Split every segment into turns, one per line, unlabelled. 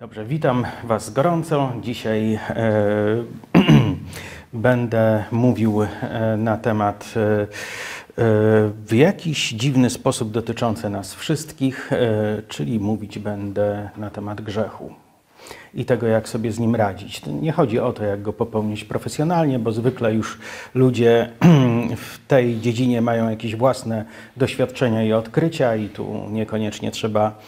Dobrze, witam Was gorąco. Dzisiaj e, będę mówił e, na temat e, e, w jakiś dziwny sposób dotyczący nas wszystkich, e, czyli mówić będę na temat grzechu i tego, jak sobie z nim radzić. Nie chodzi o to, jak go popełnić profesjonalnie, bo zwykle już ludzie w tej dziedzinie mają jakieś własne doświadczenia i odkrycia, i tu niekoniecznie trzeba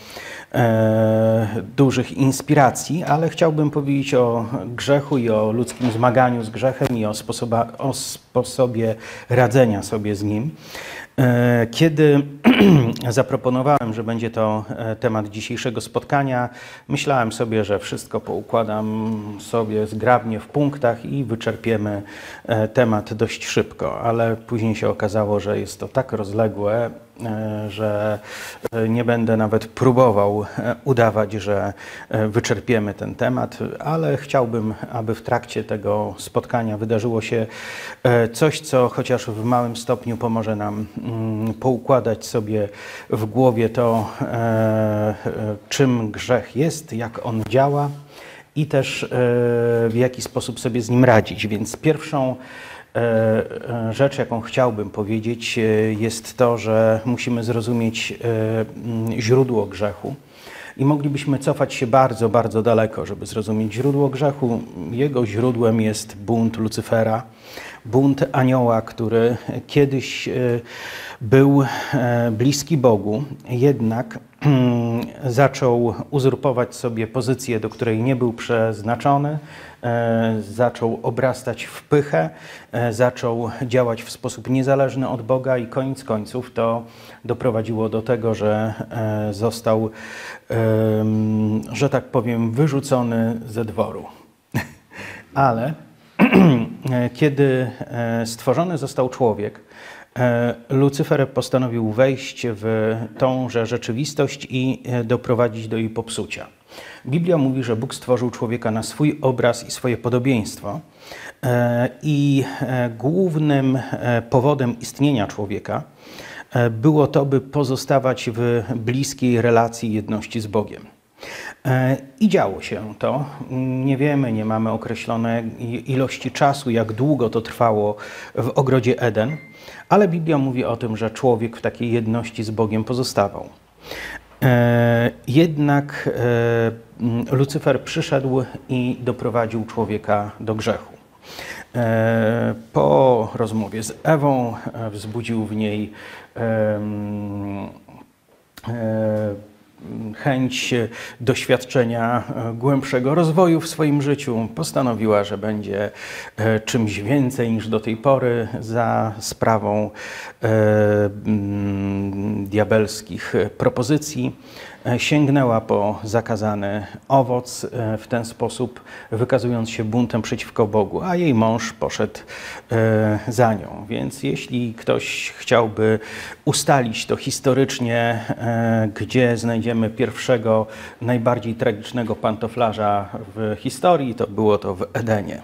e, dużych inspiracji, ale chciałbym powiedzieć o grzechu i o ludzkim zmaganiu z grzechem i o, sposoba, o sposobie radzenia sobie z nim. E, Kiedy zaproponowałem, że będzie to e, temat dzisiejszego spotkania, myślałem sobie, że wszystko poukładam sobie zgrabnie w punktach i wyczerpiemy e, temat dość szybko, ale później się okazało, że jest to tak rozległe, że e, nie będę nawet próbował e, udawać, że e, wyczerpiemy ten temat, ale chciałbym, aby w trakcie tego spotkania wydarzyło się e, coś, co chociaż w małym stopniu pomoże nam mm, poukładać sobie w głowie to, e, e, czym grzech jest, jak on działa i też e, w jaki sposób sobie z nim radzić. Więc pierwszą e, e, rzecz, jaką chciałbym powiedzieć, e, jest to, że musimy zrozumieć e, mm, źródło grzechu. I moglibyśmy cofać się bardzo, bardzo daleko, żeby zrozumieć źródło grzechu. Jego źródłem jest bunt Lucyfera, bunt anioła, który kiedyś e, był e, bliski Bogu, jednak zaczął uzurpować sobie pozycję, do której nie był przeznaczony, e, zaczął obrastać w pychę, e, zaczął działać w sposób niezależny od Boga i koniec końców to doprowadziło do tego, że e, został, że tak powiem, wyrzucony ze dworu. Ale kiedy e, stworzony został człowiek, e, Lucyfer postanowił wejść w tąże rzeczywistość i e, doprowadzić do jej popsucia. Biblia mówi, że Bóg stworzył człowieka na swój obraz i swoje podobieństwo. E, I e, głównym e, powodem istnienia człowieka było to, by pozostawać w bliskiej relacji jedności z Bogiem. I działo się to. Nie wiemy, nie mamy określonej ilości czasu, jak długo to trwało w ogrodzie Eden, ale Biblia mówi o tym, że człowiek w takiej jedności z Bogiem pozostawał. E, Jednak e, Lucyfer przyszedł i doprowadził człowieka do grzechu. E, Po rozmowie z Ewą wzbudził w niej chęć doświadczenia e, głębszego rozwoju w swoim życiu. Postanowiła, że będzie e, czymś więcej niż do tej pory za sprawą e, diabelskich propozycji. E, Sięgnęła po zakazany owoc e, w ten sposób, wykazując się buntem przeciwko Bogu, a jej mąż poszedł e, za nią. Więc jeśli ktoś chciałby ustalić to historycznie, gdzie znajdziemy pierwszego, najbardziej tragicznego pantoflarza w historii, to było to w Edenie.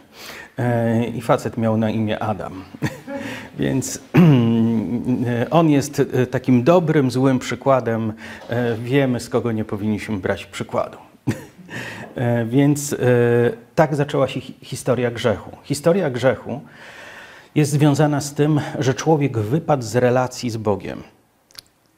I facet miał na imię Adam. Więc on jest e, takim dobrym, złym przykładem. E, Wiemy, z kogo nie powinniśmy brać przykładu. E, Więc e, tak zaczęła się hi- historia grzechu. Historia grzechu jest związana z tym, że człowiek wypadł z relacji z Bogiem.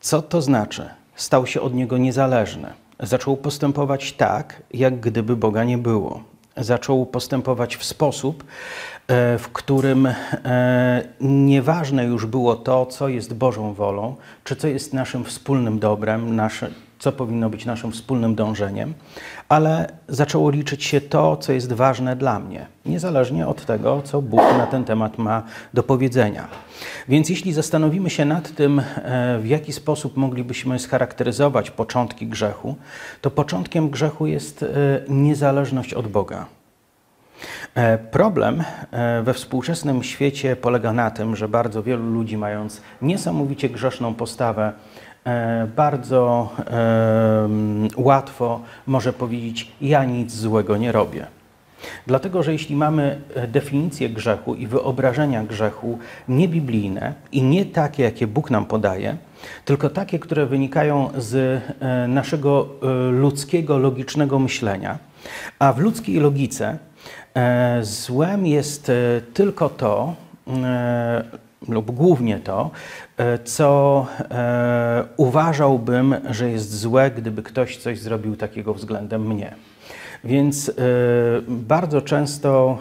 Co to znaczy? Stał się od niego niezależny. Zaczął postępować tak, jak gdyby Boga nie było. Zaczął postępować w sposób, e, w którym e, nieważne już było to, co jest Bożą wolą, czy co jest naszym wspólnym dobrem, nasze, co powinno być naszym wspólnym dążeniem, ale zaczęło liczyć się to, co jest ważne dla mnie, niezależnie od tego, co Bóg na ten temat ma do powiedzenia. Więc jeśli zastanowimy się nad tym, e, w jaki sposób moglibyśmy scharakteryzować początki grzechu, to początkiem grzechu jest e, niezależność od Boga. E, Problem e, we współczesnym świecie polega na tym, że bardzo wielu ludzi, mając niesamowicie grzeszną postawę, e, bardzo łatwo może powiedzieć: Ja nic złego nie robię. Dlatego, że jeśli mamy definicję grzechu i wyobrażenia grzechu niebiblijne i nie takie, jakie Bóg nam podaje, tylko takie, które wynikają z naszego ludzkiego, logicznego myślenia. A w ludzkiej logice złem jest tylko to, lub głównie to, co uważałbym, że jest złe, gdyby ktoś coś zrobił takiego względem mnie. Więc e, bardzo często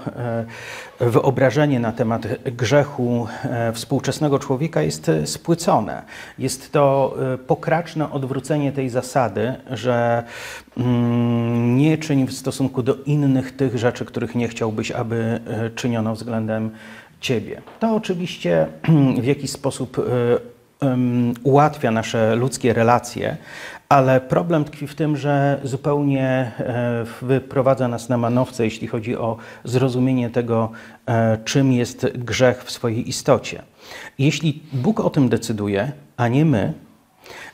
e, wyobrażenie na temat grzechu e, współczesnego człowieka jest spłycone. Jest to pokraczne odwrócenie tej zasady, że mm, nie czyń w stosunku do innych tych rzeczy, których nie chciałbyś, aby czyniono względem Ciebie. To oczywiście w jakiś sposób ułatwia nasze ludzkie relacje, ale problem tkwi w tym, że zupełnie e, wyprowadza nas na manowce, jeśli chodzi o zrozumienie tego, e, czym jest grzech w swojej istocie. Jeśli Bóg o tym decyduje, a nie my,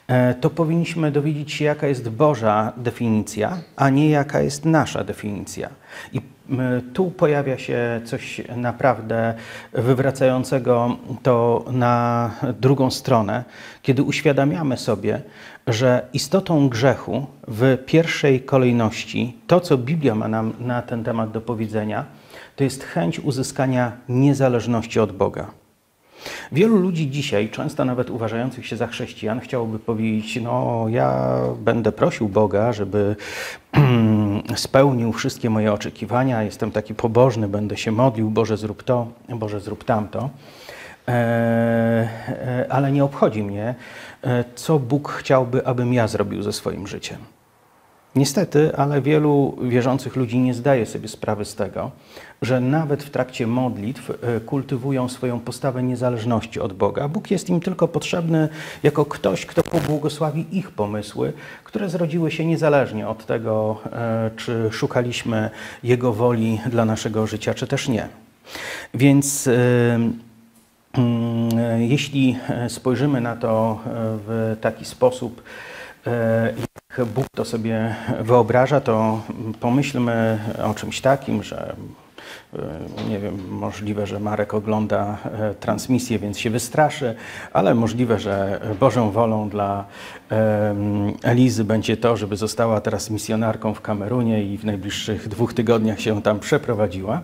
e, to powinniśmy dowiedzieć się, jaka jest Boża definicja, a nie jaka jest nasza definicja. I tu pojawia się coś naprawdę wywracającego to na drugą stronę, kiedy uświadamiamy sobie, że istotą grzechu w pierwszej kolejności, to co Biblia ma nam na ten temat do powiedzenia, to jest chęć uzyskania niezależności od Boga. Wielu ludzi dzisiaj, często nawet uważających się za chrześcijan, chciałoby powiedzieć: No, ja będę prosił Boga, żeby spełnił wszystkie moje oczekiwania, jestem taki pobożny, będę się modlił, Boże, zrób to, Boże, zrób tamto. E, e, ale nie obchodzi mnie, co Bóg chciałby, abym ja zrobił ze swoim życiem. Niestety, ale wielu wierzących ludzi nie zdaje sobie sprawy z tego, że nawet w trakcie modlitw kultywują swoją postawę niezależności od Boga. Bóg jest im tylko potrzebny jako ktoś, kto pobłogosławi ich pomysły, które zrodziły się niezależnie od tego, czy szukaliśmy Jego woli dla naszego życia, czy też nie. Więc Mm, jeśli spojrzymy na to e, w taki sposób, e, jak Bóg to sobie wyobraża, to pomyślmy o czymś takim, że e, nie wiem, możliwe, że Marek ogląda transmisję, więc się wystraszy, ale możliwe, że Bożą wolą dla Elizy będzie to, żeby została teraz misjonarką w Kamerunie i w najbliższych dwóch tygodniach się tam przeprowadziła.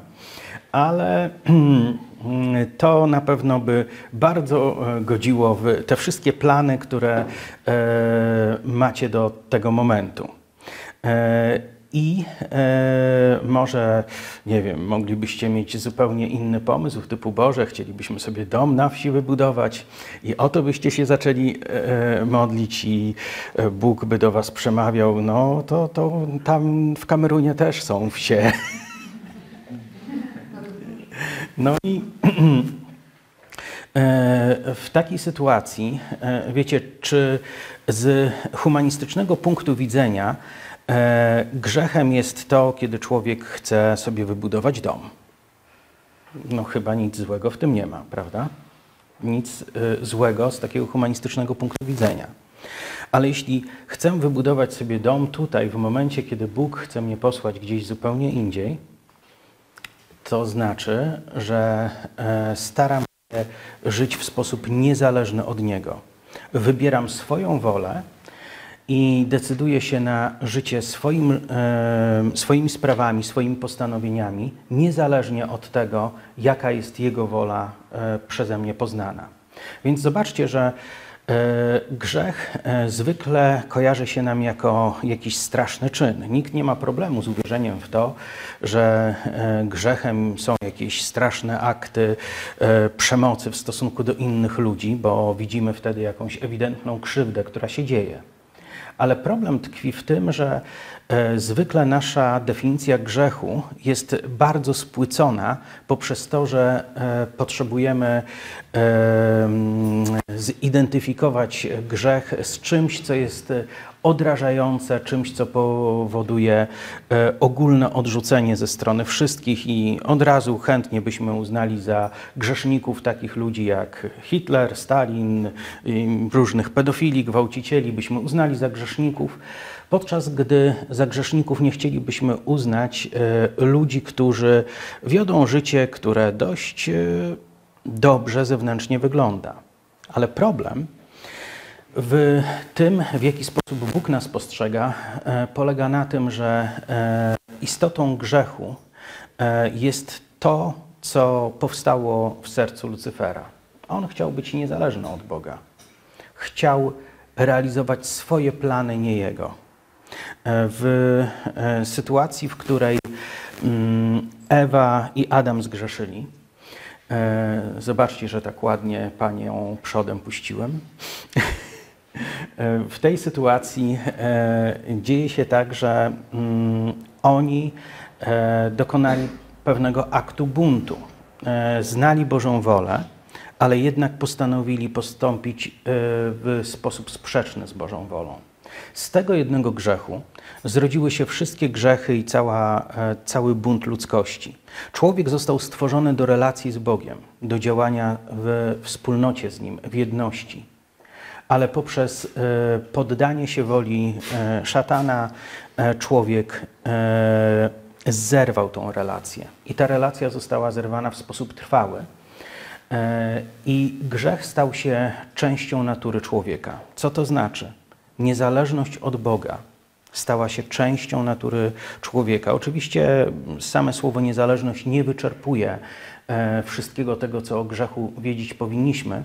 Ale to na pewno by bardzo e, godziło w te wszystkie plany, które e, macie do tego momentu. E, I może, nie wiem, moglibyście mieć zupełnie inny pomysł, typu Boże, chcielibyśmy sobie dom na wsi wybudować i o to byście się zaczęli modlić i Bóg by do was przemawiał, no to, to tam w Kamerunie też są wsie. No i e, w takiej sytuacji, e, wiecie, czy z humanistycznego punktu widzenia e, grzechem jest to, kiedy człowiek chce sobie wybudować dom? No chyba nic złego w tym nie ma, prawda? Nic złego z takiego humanistycznego punktu widzenia. Ale jeśli chcę wybudować sobie dom tutaj, w momencie, kiedy Bóg chce mnie posłać gdzieś zupełnie indziej, to znaczy, że e, staram się żyć w sposób niezależny od Niego. Wybieram swoją wolę i decyduję się na życie swoim, e, swoimi sprawami, swoimi postanowieniami, niezależnie od tego, jaka jest Jego wola e, przeze mnie poznana. Więc zobaczcie, że grzech e, zwykle kojarzy się nam jako jakiś straszny czyn. Nikt nie ma problemu z uwierzeniem w to, że e, grzechem są jakieś straszne akty przemocy w stosunku do innych ludzi, bo widzimy wtedy jakąś ewidentną krzywdę, która się dzieje. Ale problem tkwi w tym, że e, zwykle nasza definicja grzechu jest bardzo spłycona poprzez to, że e, potrzebujemy e, zidentyfikować grzech z czymś, co jest odrażające, czymś, co powoduje ogólne odrzucenie ze strony wszystkich i od razu chętnie byśmy uznali za grzeszników takich ludzi jak Hitler, Stalin, różnych pedofili, gwałcicieli, byśmy uznali za grzeszników, podczas gdy za grzeszników nie chcielibyśmy uznać e, ludzi, którzy wiodą życie, które dość e, dobrze zewnętrznie wygląda. Ale problem w tym, w jaki sposób Bóg nas postrzega, e, polega na tym, że istotą grzechu jest to, co powstało w sercu Lucyfera. On chciał być niezależny od Boga. Chciał realizować swoje plany, nie jego. W sytuacji, w której mm, Ewa i Adam zgrzeszyli, zobaczcie, że tak ładnie panią przodem puściłem. W tej sytuacji e, dzieje się tak, że mm, oni e, dokonali pewnego aktu buntu. E, znali Bożą wolę, ale jednak postanowili postąpić w sposób sprzeczny z Bożą wolą. Z tego jednego grzechu zrodziły się wszystkie grzechy i cała, cały bunt ludzkości. Człowiek został stworzony do relacji z Bogiem, do działania w wspólnocie z Nim, w jedności ale poprzez e, poddanie się woli e, szatana e, człowiek zerwał tą relację. I ta relacja została zerwana w sposób trwały. I grzech stał się częścią natury człowieka. Co to znaczy? Niezależność od Boga stała się częścią natury człowieka. Oczywiście same słowo niezależność nie wyczerpuje wszystkiego tego, co o grzechu wiedzieć powinniśmy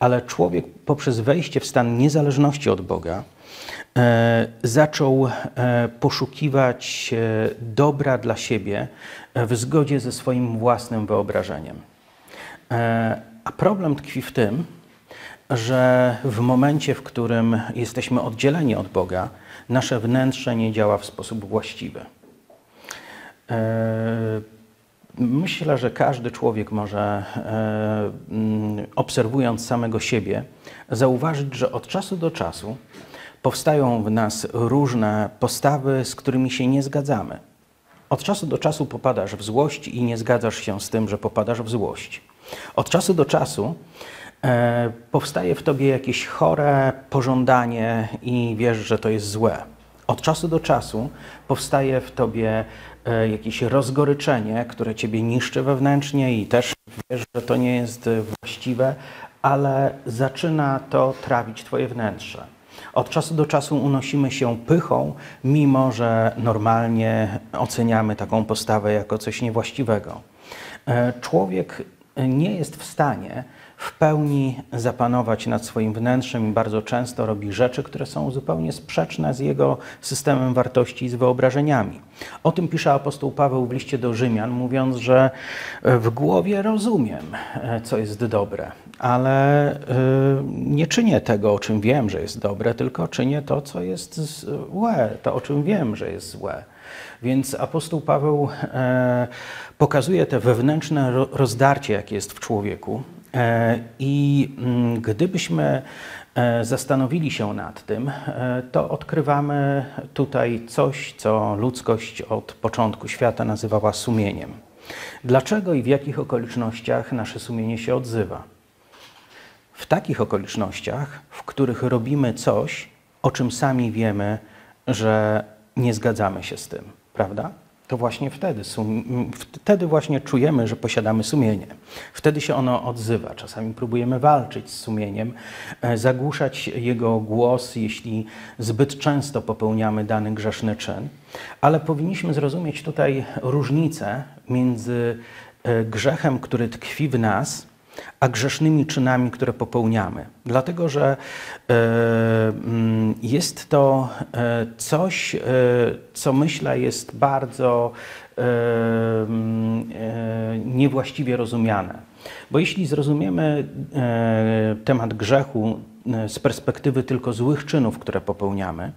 ale człowiek poprzez wejście w stan niezależności od Boga e, zaczął e, poszukiwać e, dobra dla siebie w zgodzie ze swoim własnym wyobrażeniem. A problem tkwi w tym, że w momencie, w którym jesteśmy oddzieleni od Boga, nasze wnętrze nie działa w sposób właściwy. Myślę, że każdy człowiek może, e, mm, obserwując samego siebie, zauważyć, że od czasu do czasu powstają w nas różne postawy, z którymi się nie zgadzamy. Od czasu do czasu popadasz w złość i nie zgadzasz się z tym, że popadasz w złość. Od czasu do czasu e, powstaje w tobie jakieś chore pożądanie i wiesz, że to jest złe. Od czasu do czasu powstaje w tobie E, jakieś rozgoryczenie, które ciebie niszczy wewnętrznie i też wiesz, że to nie jest właściwe, ale zaczyna to trawić twoje wnętrze. Od czasu do czasu unosimy się pychą, mimo że normalnie oceniamy taką postawę jako coś niewłaściwego. E, człowiek nie jest w stanie w pełni zapanować nad swoim wnętrzem i bardzo często robi rzeczy, które są zupełnie sprzeczne z jego systemem wartości i z wyobrażeniami. O tym pisze apostoł Paweł w liście do Rzymian, mówiąc, że w głowie rozumiem, e, co jest dobre, ale e, nie czynię tego, o czym wiem, że jest dobre, tylko czynię to, co jest złe, to, o czym wiem, że jest złe. Więc apostoł Paweł e, pokazuje te wewnętrzne rozdarcie, jakie jest w człowieku, E, I mm, gdybyśmy e, zastanowili się nad tym, e, to odkrywamy tutaj coś, co ludzkość od początku świata nazywała sumieniem. Dlaczego i w jakich okolicznościach nasze sumienie się odzywa? W takich okolicznościach, w których robimy coś, o czym sami wiemy, że nie zgadzamy się z tym, prawda? To właśnie wtedy, wtedy właśnie czujemy, że posiadamy sumienie. Wtedy się ono odzywa. Czasami próbujemy walczyć z sumieniem, e, zagłuszać jego głos, jeśli zbyt często popełniamy dany grzeszny czyn. Ale powinniśmy zrozumieć tutaj różnicę między e, grzechem, który tkwi w nas, a grzesznymi czynami, które popełniamy. Dlatego, że e, mm, jest to e, coś, e, co myślę jest bardzo mm, niewłaściwie rozumiane. Bo jeśli zrozumiemy temat grzechu z perspektywy tylko złych czynów, które popełniamy,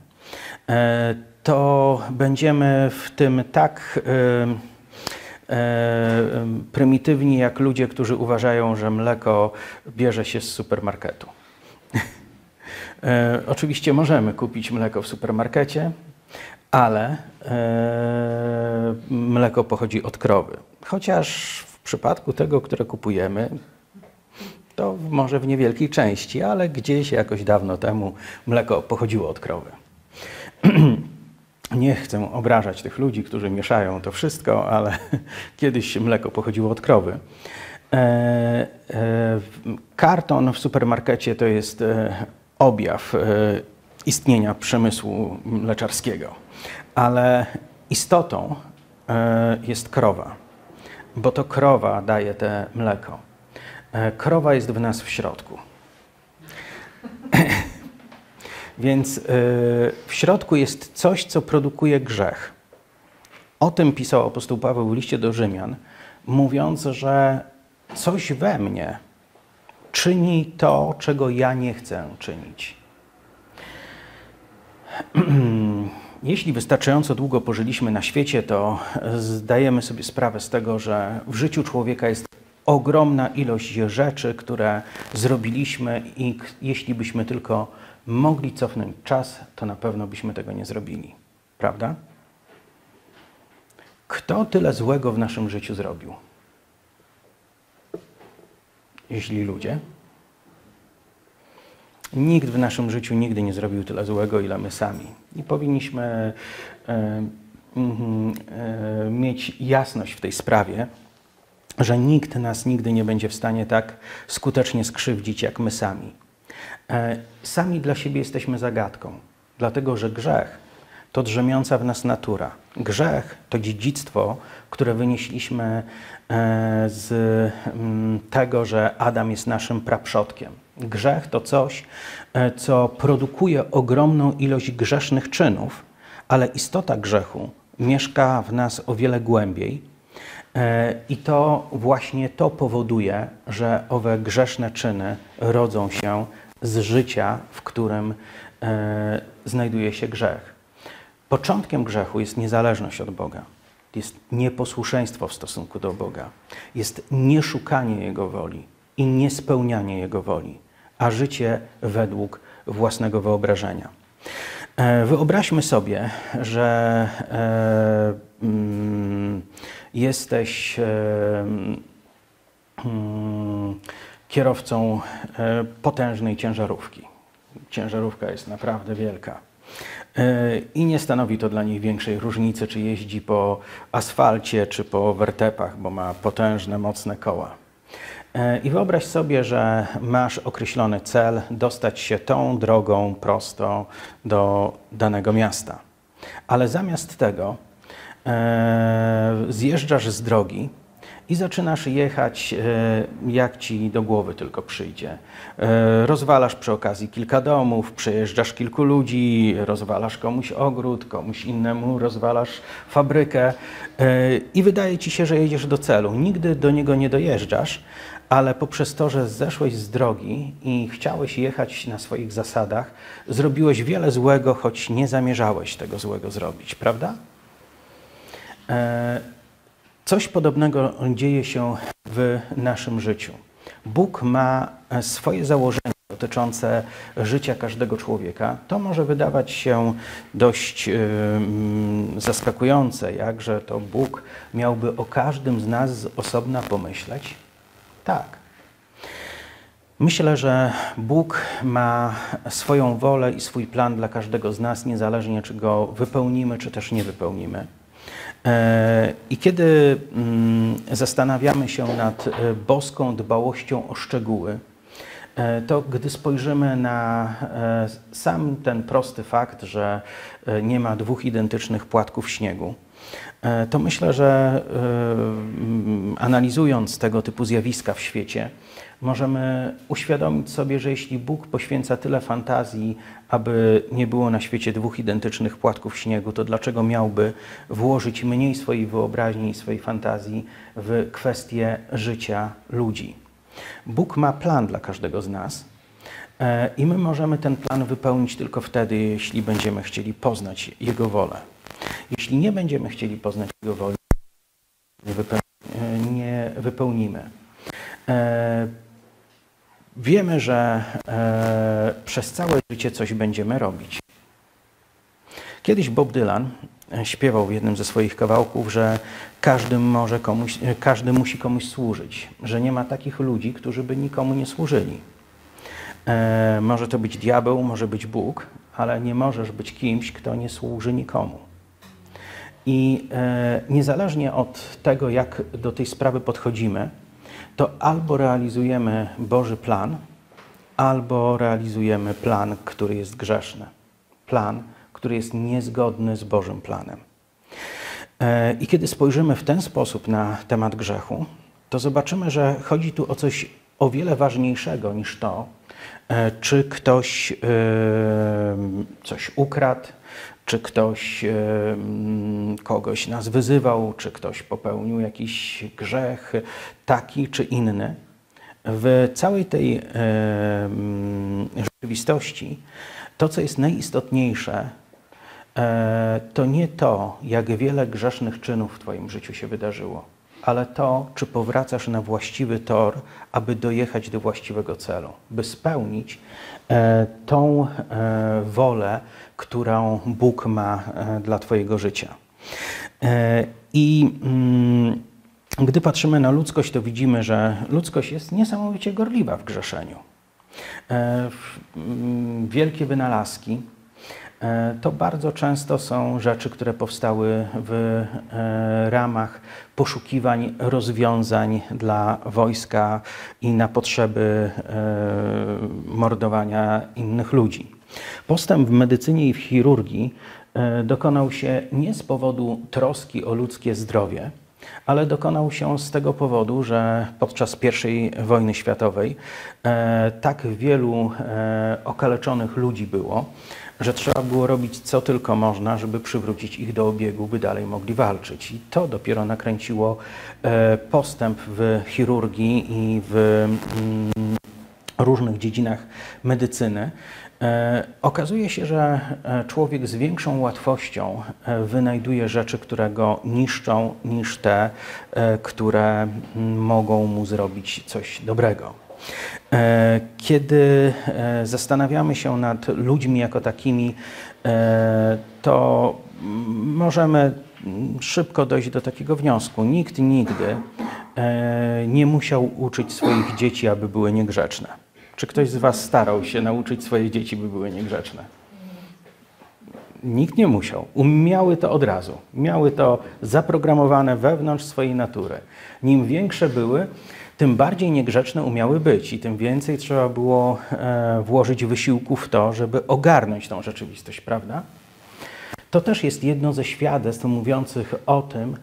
to będziemy w tym tak prymitywni jak ludzie, którzy uważają, że mleko bierze się z supermarketu. E, oczywiście możemy kupić mleko w supermarkecie, ale e, mleko pochodzi od krowy. Chociaż w przypadku tego, które kupujemy, to może w niewielkiej części, ale gdzieś jakoś dawno temu mleko pochodziło od krowy. Nie chcę obrażać tych ludzi, którzy mieszają to wszystko, ale kiedyś mleko pochodziło od krowy. E, e, karton w supermarkecie to jest e, objaw istnienia przemysłu mleczarskiego, ale istotą jest krowa, bo to krowa daje te mleko. Krowa jest w nas w środku. Więc w środku jest coś, co produkuje grzech. O tym pisał apostoł Paweł w liście do Rzymian, mówiąc, że coś we mnie czyni to, czego ja nie chcę czynić. Jeśli wystarczająco długo pożyliśmy na świecie, to zdajemy sobie sprawę z tego, że w życiu człowieka jest ogromna ilość rzeczy, które zrobiliśmy i jeśli byśmy tylko mogli cofnąć czas, to na pewno byśmy tego nie zrobili. Prawda? Kto tyle złego w naszym życiu zrobił? Jeśli ludzie. Nikt w naszym życiu nigdy nie zrobił tyle złego, ile my sami. I powinniśmy e, e, mieć jasność w tej sprawie, że nikt nas nigdy nie będzie w stanie tak skutecznie skrzywdzić, jak my sami. E, sami dla siebie jesteśmy zagadką, dlatego że grzech to drzemiąca w nas natura. Grzech to dziedzictwo, które wynieśliśmy e, z mm, tego, że Adam jest naszym praprzodkiem. Grzech to coś, e, co produkuje ogromną ilość grzesznych czynów, ale istota grzechu mieszka w nas o wiele głębiej. I to właśnie to powoduje, że owe grzeszne czyny rodzą się z życia, w którym znajduje się grzech. Początkiem grzechu jest niezależność od Boga. Jest nieposłuszeństwo w stosunku do Boga. Jest nieszukanie Jego woli i niespełnianie Jego woli, a życie według własnego wyobrażenia. E, wyobraźmy sobie, że e, mm, jesteś e, mm, kierowcą e, potężnej ciężarówki. Ciężarówka jest naprawdę wielka. E, I nie stanowi to dla nich większej różnicy, czy jeździ po asfalcie, czy po wertepach, bo ma potężne, mocne koła. E, I wyobraź sobie, że masz określony cel dostać się tą drogą prosto do danego miasta. Ale zamiast tego zjeżdżasz z drogi i zaczynasz jechać, e, jak ci do głowy tylko przyjdzie. E, rozwalasz przy okazji kilka domów, przejeżdżasz kilku ludzi, rozwalasz komuś ogród, komuś innemu rozwalasz fabrykę e, i wydaje ci się, że jedziesz do celu. Nigdy do niego nie dojeżdżasz, ale poprzez to, że zeszłeś z drogi i chciałeś jechać na swoich zasadach, zrobiłeś wiele złego, choć nie zamierzałeś tego złego zrobić, prawda? Coś podobnego dzieje się w naszym życiu. Bóg ma swoje założenia dotyczące życia każdego człowieka. To może wydawać się dość yy, zaskakujące, jakże to Bóg miałby o każdym z nas z osobna pomyśleć. Tak. Myślę, że Bóg ma swoją wolę i swój plan dla każdego z nas, niezależnie czy go wypełnimy, czy też nie wypełnimy. E, I kiedy mm, zastanawiamy się nad e, boską dbałością o szczegóły, e, to gdy spojrzymy na sam ten prosty fakt, że nie ma dwóch identycznych płatków śniegu, to myślę, że analizując tego typu zjawiska w świecie, możemy uświadomić sobie, że jeśli Bóg poświęca tyle fantazji, aby nie było na świecie dwóch identycznych płatków śniegu, to dlaczego miałby włożyć mniej swojej wyobraźni i swojej fantazji w kwestie życia ludzi? Bóg ma plan dla każdego z nas. E, I my możemy ten plan wypełnić tylko wtedy, jeśli będziemy chcieli poznać Jego wolę. Jeśli nie będziemy chcieli poznać Jego woli, nie wypełnimy. Wiemy, że e, przez całe życie coś będziemy robić. Kiedyś Bob Dylan e, śpiewał w jednym ze swoich kawałków, że każdy, może komuś, e, każdy musi komuś służyć, że nie ma takich ludzi, którzy by nikomu nie służyli. E, może to być diabeł, może być Bóg, ale nie możesz być kimś, kto nie służy nikomu. I e, niezależnie od tego, jak do tej sprawy podchodzimy, to albo realizujemy Boży plan, albo realizujemy plan, który jest grzeszny. Plan, który jest niezgodny z Bożym planem. E, I kiedy spojrzymy w ten sposób na temat grzechu, to zobaczymy, że chodzi tu o coś o wiele ważniejszego niż to, e, czy ktoś e, coś ukradł, czy ktoś kogoś nas wyzywał, czy ktoś popełnił jakiś grzech taki czy inny. W całej tej rzeczywistości to, co jest najistotniejsze, e, to nie to, jak wiele grzesznych czynów w Twoim życiu się wydarzyło, ale to, czy powracasz na właściwy tor, aby dojechać do właściwego celu, by spełnić e, tą e, wolę, którą Bóg ma dla Twojego życia. I mm, gdy patrzymy na ludzkość, to widzimy, że ludzkość jest niesamowicie gorliwa w grzeszeniu. Mm, wielkie wynalazki, E, to bardzo często są rzeczy, które powstały w e, ramach poszukiwań rozwiązań dla wojska i na potrzeby e, mordowania innych ludzi. Postęp w medycynie i w chirurgii dokonał się nie z powodu troski o ludzkie zdrowie, ale dokonał się z tego powodu, że podczas I wojny światowej tak wielu okaleczonych ludzi było, że trzeba było robić co tylko można, żeby przywrócić ich do obiegu, by dalej mogli walczyć. I to dopiero nakręciło e, postęp w chirurgii i w mm, różnych dziedzinach medycyny. E, okazuje się, że e, człowiek z większą łatwością wynajduje rzeczy, które go niszczą, niż te, które mm, mogą mu zrobić coś dobrego. E, kiedy e, zastanawiamy się nad ludźmi jako takimi, e, to możemy szybko dojść do takiego wniosku. Nikt nigdy nie musiał uczyć swoich dzieci, aby były niegrzeczne. Czy ktoś z Was starał się nauczyć swoje dzieci, by były niegrzeczne? Nikt nie musiał. Miały to od razu. Miały to zaprogramowane wewnątrz swojej natury. Nim większe były, tym bardziej niegrzeczne umiały być i tym więcej trzeba było e, włożyć wysiłku w to, żeby ogarnąć tą rzeczywistość, prawda? To też jest jedno ze świadectw mówiących o tym,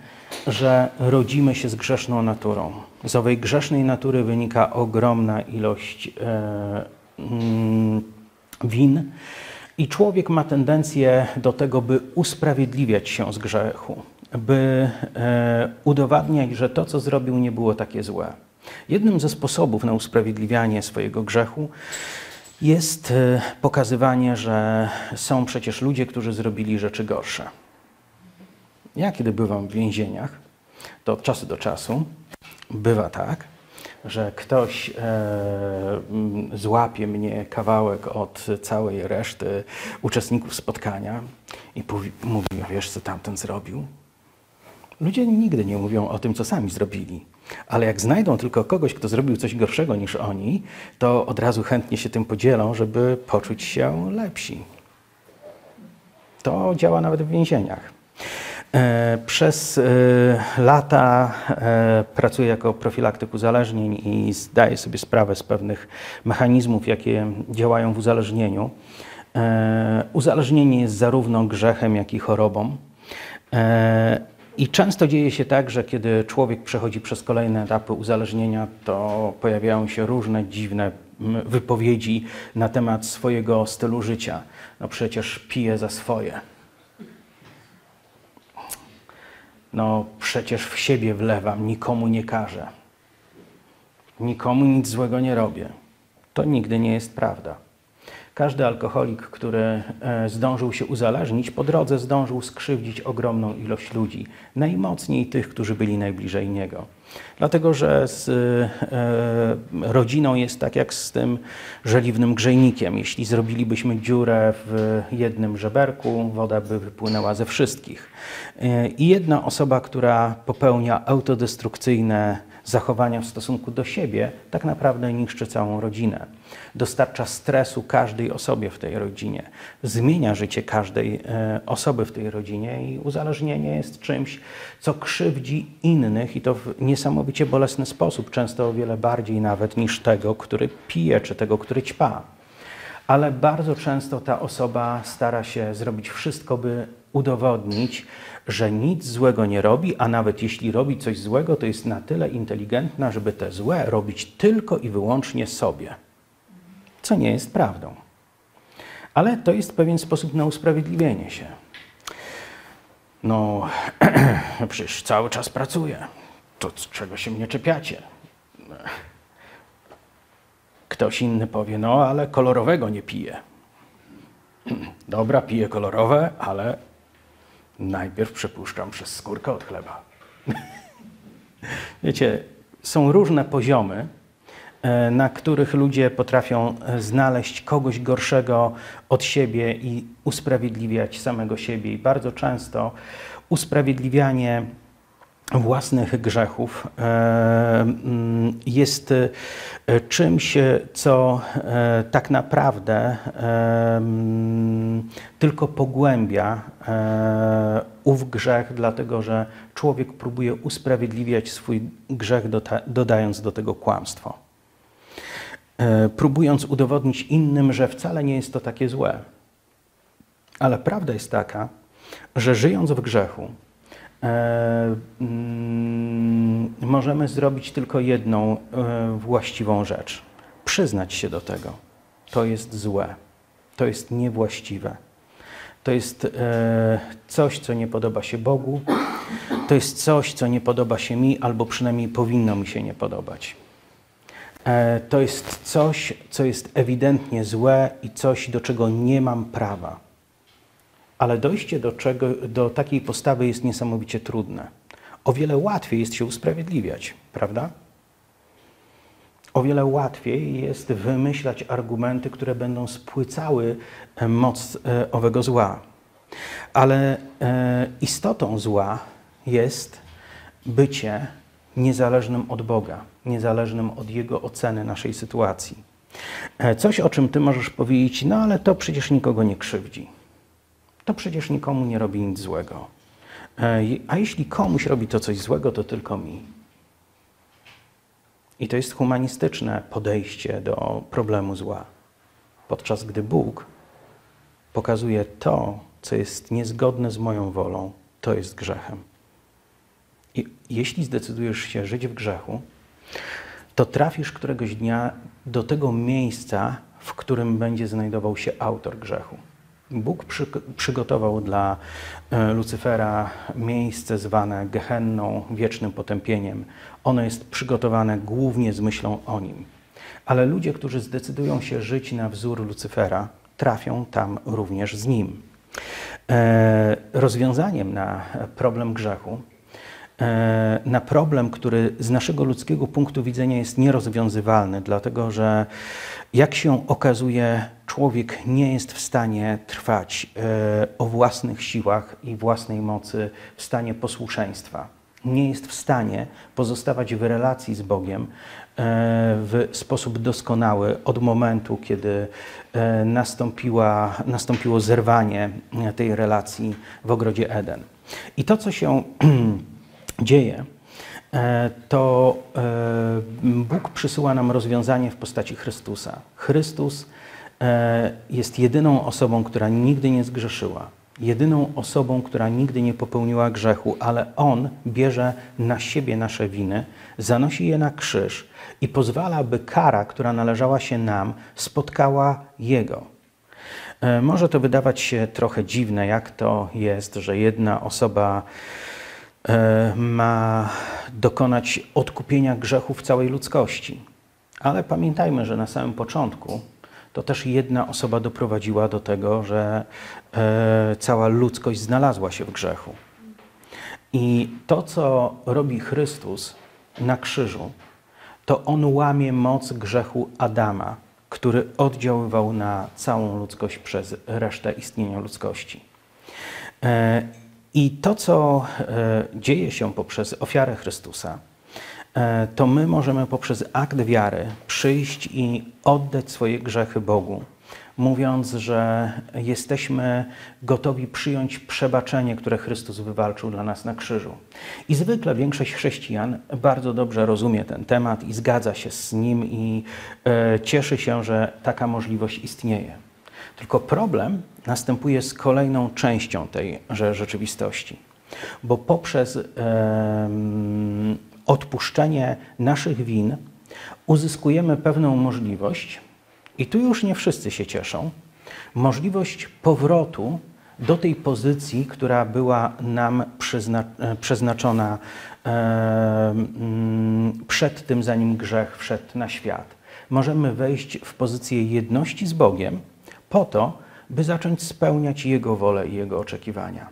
że rodzimy się z grzeszną naturą. Z owej grzesznej natury wynika ogromna ilość e, mm, win, i człowiek ma tendencję do tego, by usprawiedliwiać się z grzechu, by e, udowadniać, że to, co zrobił, nie było takie złe. Jednym ze sposobów na usprawiedliwianie swojego grzechu jest e, pokazywanie, że są przecież ludzie, którzy zrobili rzeczy gorsze. Ja, kiedy bywam w więzieniach, to od czasu do czasu bywa tak, że ktoś e, złapie mnie kawałek od całej reszty uczestników spotkania i mówi, wiesz co tamten zrobił? Ludzie nigdy nie mówią o tym, co sami zrobili. Ale jak znajdą tylko kogoś, kto zrobił coś gorszego niż oni, to od razu chętnie się tym podzielą, żeby poczuć się lepsi. To działa nawet w więzieniach. E, przez e, lata e, pracuję jako profilaktyk uzależnień i zdaję sobie sprawę z pewnych mechanizmów, jakie działają w uzależnieniu. Uzależnienie jest zarówno grzechem, jak i chorobą. I często dzieje się tak, że kiedy człowiek przechodzi przez kolejne etapy uzależnienia, to pojawiają się różne dziwne wypowiedzi na temat swojego stylu życia. No przecież pije za swoje. No przecież w siebie wlewam, nikomu nie każę. Nikomu nic złego nie robię. To nigdy nie jest prawda. Każdy alkoholik, który e, zdążył się uzależnić, po drodze zdążył skrzywdzić ogromną ilość ludzi, najmocniej tych, którzy byli najbliżej niego. Dlatego, że z e, rodziną jest tak jak z tym żeliwnym grzejnikiem. Jeśli zrobilibyśmy dziurę w jednym żeberku, woda by wypłynęła ze wszystkich. E, I jedna osoba, która popełnia autodestrukcyjne zachowania w stosunku do siebie, tak naprawdę niszczy całą rodzinę. Dostarcza stresu każdej osobie w tej rodzinie, zmienia życie każdej e, osoby w tej rodzinie i uzależnienie jest czymś, co krzywdzi innych i to w niesamowicie bolesny sposób, często o wiele bardziej nawet niż tego, który pije czy tego, który ćpa ale bardzo często ta osoba stara się zrobić wszystko, by udowodnić, że nic złego nie robi, a nawet jeśli robi coś złego, to jest na tyle inteligentna, żeby te złe robić tylko i wyłącznie sobie. Co nie jest prawdą. Ale to jest pewien sposób na usprawiedliwienie się. No, przecież cały czas pracuję. To czego się mnie czepiacie? Ktoś inny powie, no ale kolorowego nie piję. Dobra, piję kolorowe, ale najpierw przepuszczam przez skórkę od chleba. Wiecie, są różne poziomy, e, na których ludzie potrafią e, znaleźć kogoś gorszego od siebie i usprawiedliwiać samego siebie. I bardzo często usprawiedliwianie własnych grzechów e, jest e, czymś, co e, tak naprawdę tylko pogłębia ów grzech, dlatego że człowiek próbuje usprawiedliwiać swój grzech, dodając do tego kłamstwo. Próbując udowodnić innym, że wcale nie jest to takie złe. Ale prawda jest taka, że żyjąc w grzechu, możemy zrobić tylko jedną e, właściwą rzecz: przyznać się do tego. To jest złe, to jest niewłaściwe. To jest e, coś, co nie podoba się Bogu, to jest coś, co nie podoba się mi, albo przynajmniej powinno mi się nie podobać. To jest coś, co jest ewidentnie złe i coś, do czego nie mam prawa. Ale dojście do, czego, do takiej postawy jest niesamowicie trudne. O wiele łatwiej jest się usprawiedliwiać, prawda? O wiele łatwiej jest wymyślać argumenty, które będą spłycały e, moc e, owego zła. Ale e, istotą zła jest bycie niezależnym od Boga, niezależnym od Jego oceny naszej sytuacji. Coś, o czym Ty możesz powiedzieć, no ale to przecież nikogo nie krzywdzi to przecież nikomu nie robi nic złego. A jeśli komuś robi to coś złego, to tylko mi. I to jest humanistyczne podejście do problemu zła. Podczas gdy Bóg pokazuje to, co jest niezgodne z moją wolą, to jest grzechem. I jeśli zdecydujesz się żyć w grzechu, to trafisz któregoś dnia do tego miejsca, w którym będzie znajdował się autor grzechu. Bóg przy, przygotował dla e, Lucyfera miejsce zwane Gehenną, wiecznym potępieniem. Ono jest przygotowane głównie z myślą o nim. Ale ludzie, którzy zdecydują się żyć na wzór Lucyfera, trafią tam również z nim. E, rozwiązaniem na problem grzechu na problem, który z naszego ludzkiego punktu widzenia jest nierozwiązywalny, dlatego że jak się okazuje, człowiek nie jest w stanie trwać e, o własnych siłach i własnej mocy, w stanie posłuszeństwa. Nie jest w stanie pozostawać w relacji z Bogiem e, w sposób doskonały od momentu, kiedy nastąpiło zerwanie tej relacji w ogrodzie Eden. I to, co się dzieje, e, to e, Bóg przysyła nam rozwiązanie w postaci Chrystusa. Chrystus e, jest jedyną osobą, która nigdy nie zgrzeszyła, jedyną osobą, która nigdy nie popełniła grzechu, ale On bierze na siebie nasze winy, zanosi je na krzyż i pozwala, by kara, która należała się nam, spotkała Jego. Może to wydawać się trochę dziwne, jak to jest, że jedna osoba ma dokonać odkupienia grzechów całej ludzkości. Ale pamiętajmy, że na samym początku to też jedna osoba doprowadziła do tego, że e, cała ludzkość znalazła się w grzechu. I to, co robi Chrystus na krzyżu, to on łamie moc grzechu Adama, który oddziaływał na całą ludzkość przez resztę istnienia ludzkości. I to, co e, dzieje się poprzez ofiarę Chrystusa, e, to my możemy poprzez akt wiary przyjść i oddać swoje grzechy Bogu mówiąc, że jesteśmy gotowi przyjąć przebaczenie, które Chrystus wywalczył dla nas na krzyżu. I zwykle większość chrześcijan bardzo dobrze rozumie ten temat i zgadza się z nim i e, cieszy się, że taka możliwość istnieje. Tylko problem następuje z kolejną częścią tej rzeczywistości, bo poprzez e, odpuszczenie naszych win uzyskujemy pewną możliwość, i tu już nie wszyscy się cieszą, możliwość powrotu do tej pozycji, która była nam przyzna e, przeznaczona e, przed tym, zanim grzech wszedł na świat. Możemy wejść w pozycję jedności z Bogiem po to, by zacząć spełniać Jego wolę i Jego oczekiwania.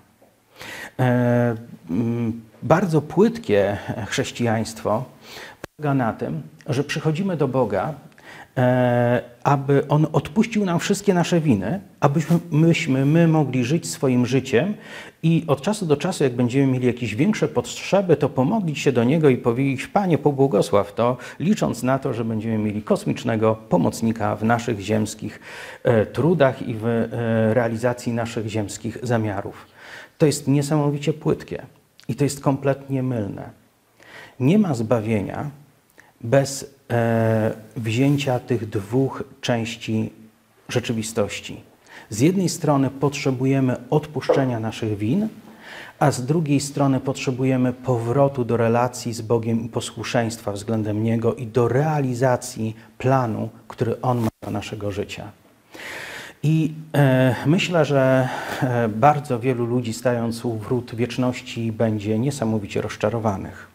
E, mm, bardzo płytkie chrześcijaństwo polega na tym, że przychodzimy do Boga aby On odpuścił nam wszystkie nasze winy, abyśmy myśmy, my mogli żyć swoim życiem i od czasu do czasu, jak będziemy mieli jakieś większe potrzeby, to pomodlić się do Niego i powiedzieć, Panie, pobłogosław to, licząc na to, że będziemy mieli kosmicznego pomocnika w naszych ziemskich e, trudach i w e, realizacji naszych ziemskich zamiarów. To jest niesamowicie płytkie i to jest kompletnie mylne. Nie ma zbawienia bez E, wzięcia tych dwóch części rzeczywistości. Z jednej strony potrzebujemy odpuszczenia naszych win, a z drugiej strony potrzebujemy powrotu do relacji z Bogiem i posłuszeństwa względem Niego i do realizacji planu, który On ma dla naszego życia. I e, myślę, że e, bardzo wielu ludzi stając u wrót wieczności będzie niesamowicie rozczarowanych.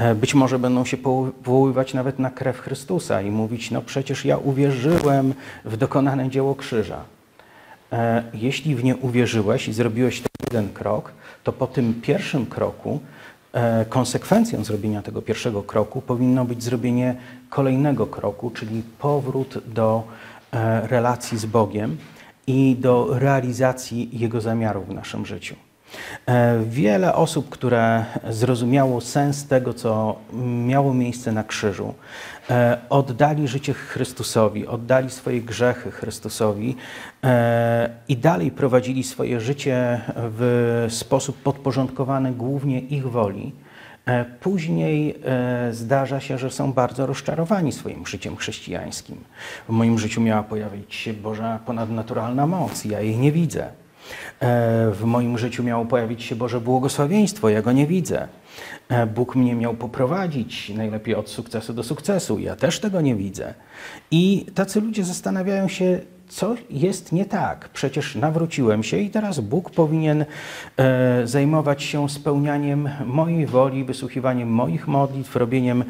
E, być może będą się powoływać nawet na krew Chrystusa i mówić: No przecież ja uwierzyłem w dokonane dzieło krzyża. E, jeśli w nie uwierzyłeś i zrobiłeś ten jeden krok, to po tym pierwszym kroku, e, konsekwencją zrobienia tego pierwszego kroku powinno być zrobienie kolejnego kroku, czyli powrót do relacji z Bogiem i do realizacji Jego zamiarów w naszym życiu. E, wiele osób, które zrozumiało sens tego, co miało miejsce na krzyżu, e, oddali życie Chrystusowi, oddali swoje grzechy Chrystusowi e, i dalej prowadzili swoje życie w sposób podporządkowany głównie ich woli. Później zdarza się, że są bardzo rozczarowani swoim życiem chrześcijańskim. W moim życiu miała pojawić się Boża ponadnaturalna moc, ja jej nie widzę. E, w moim życiu miało pojawić się Boże błogosławieństwo, ja go nie widzę. E, Bóg mnie miał poprowadzić najlepiej od sukcesu do sukcesu, ja też tego nie widzę. I tacy ludzie zastanawiają się, co jest nie tak. Przecież nawróciłem się i teraz Bóg powinien e, zajmować się spełnianiem mojej woli, wysłuchiwaniem moich modlitw, robieniem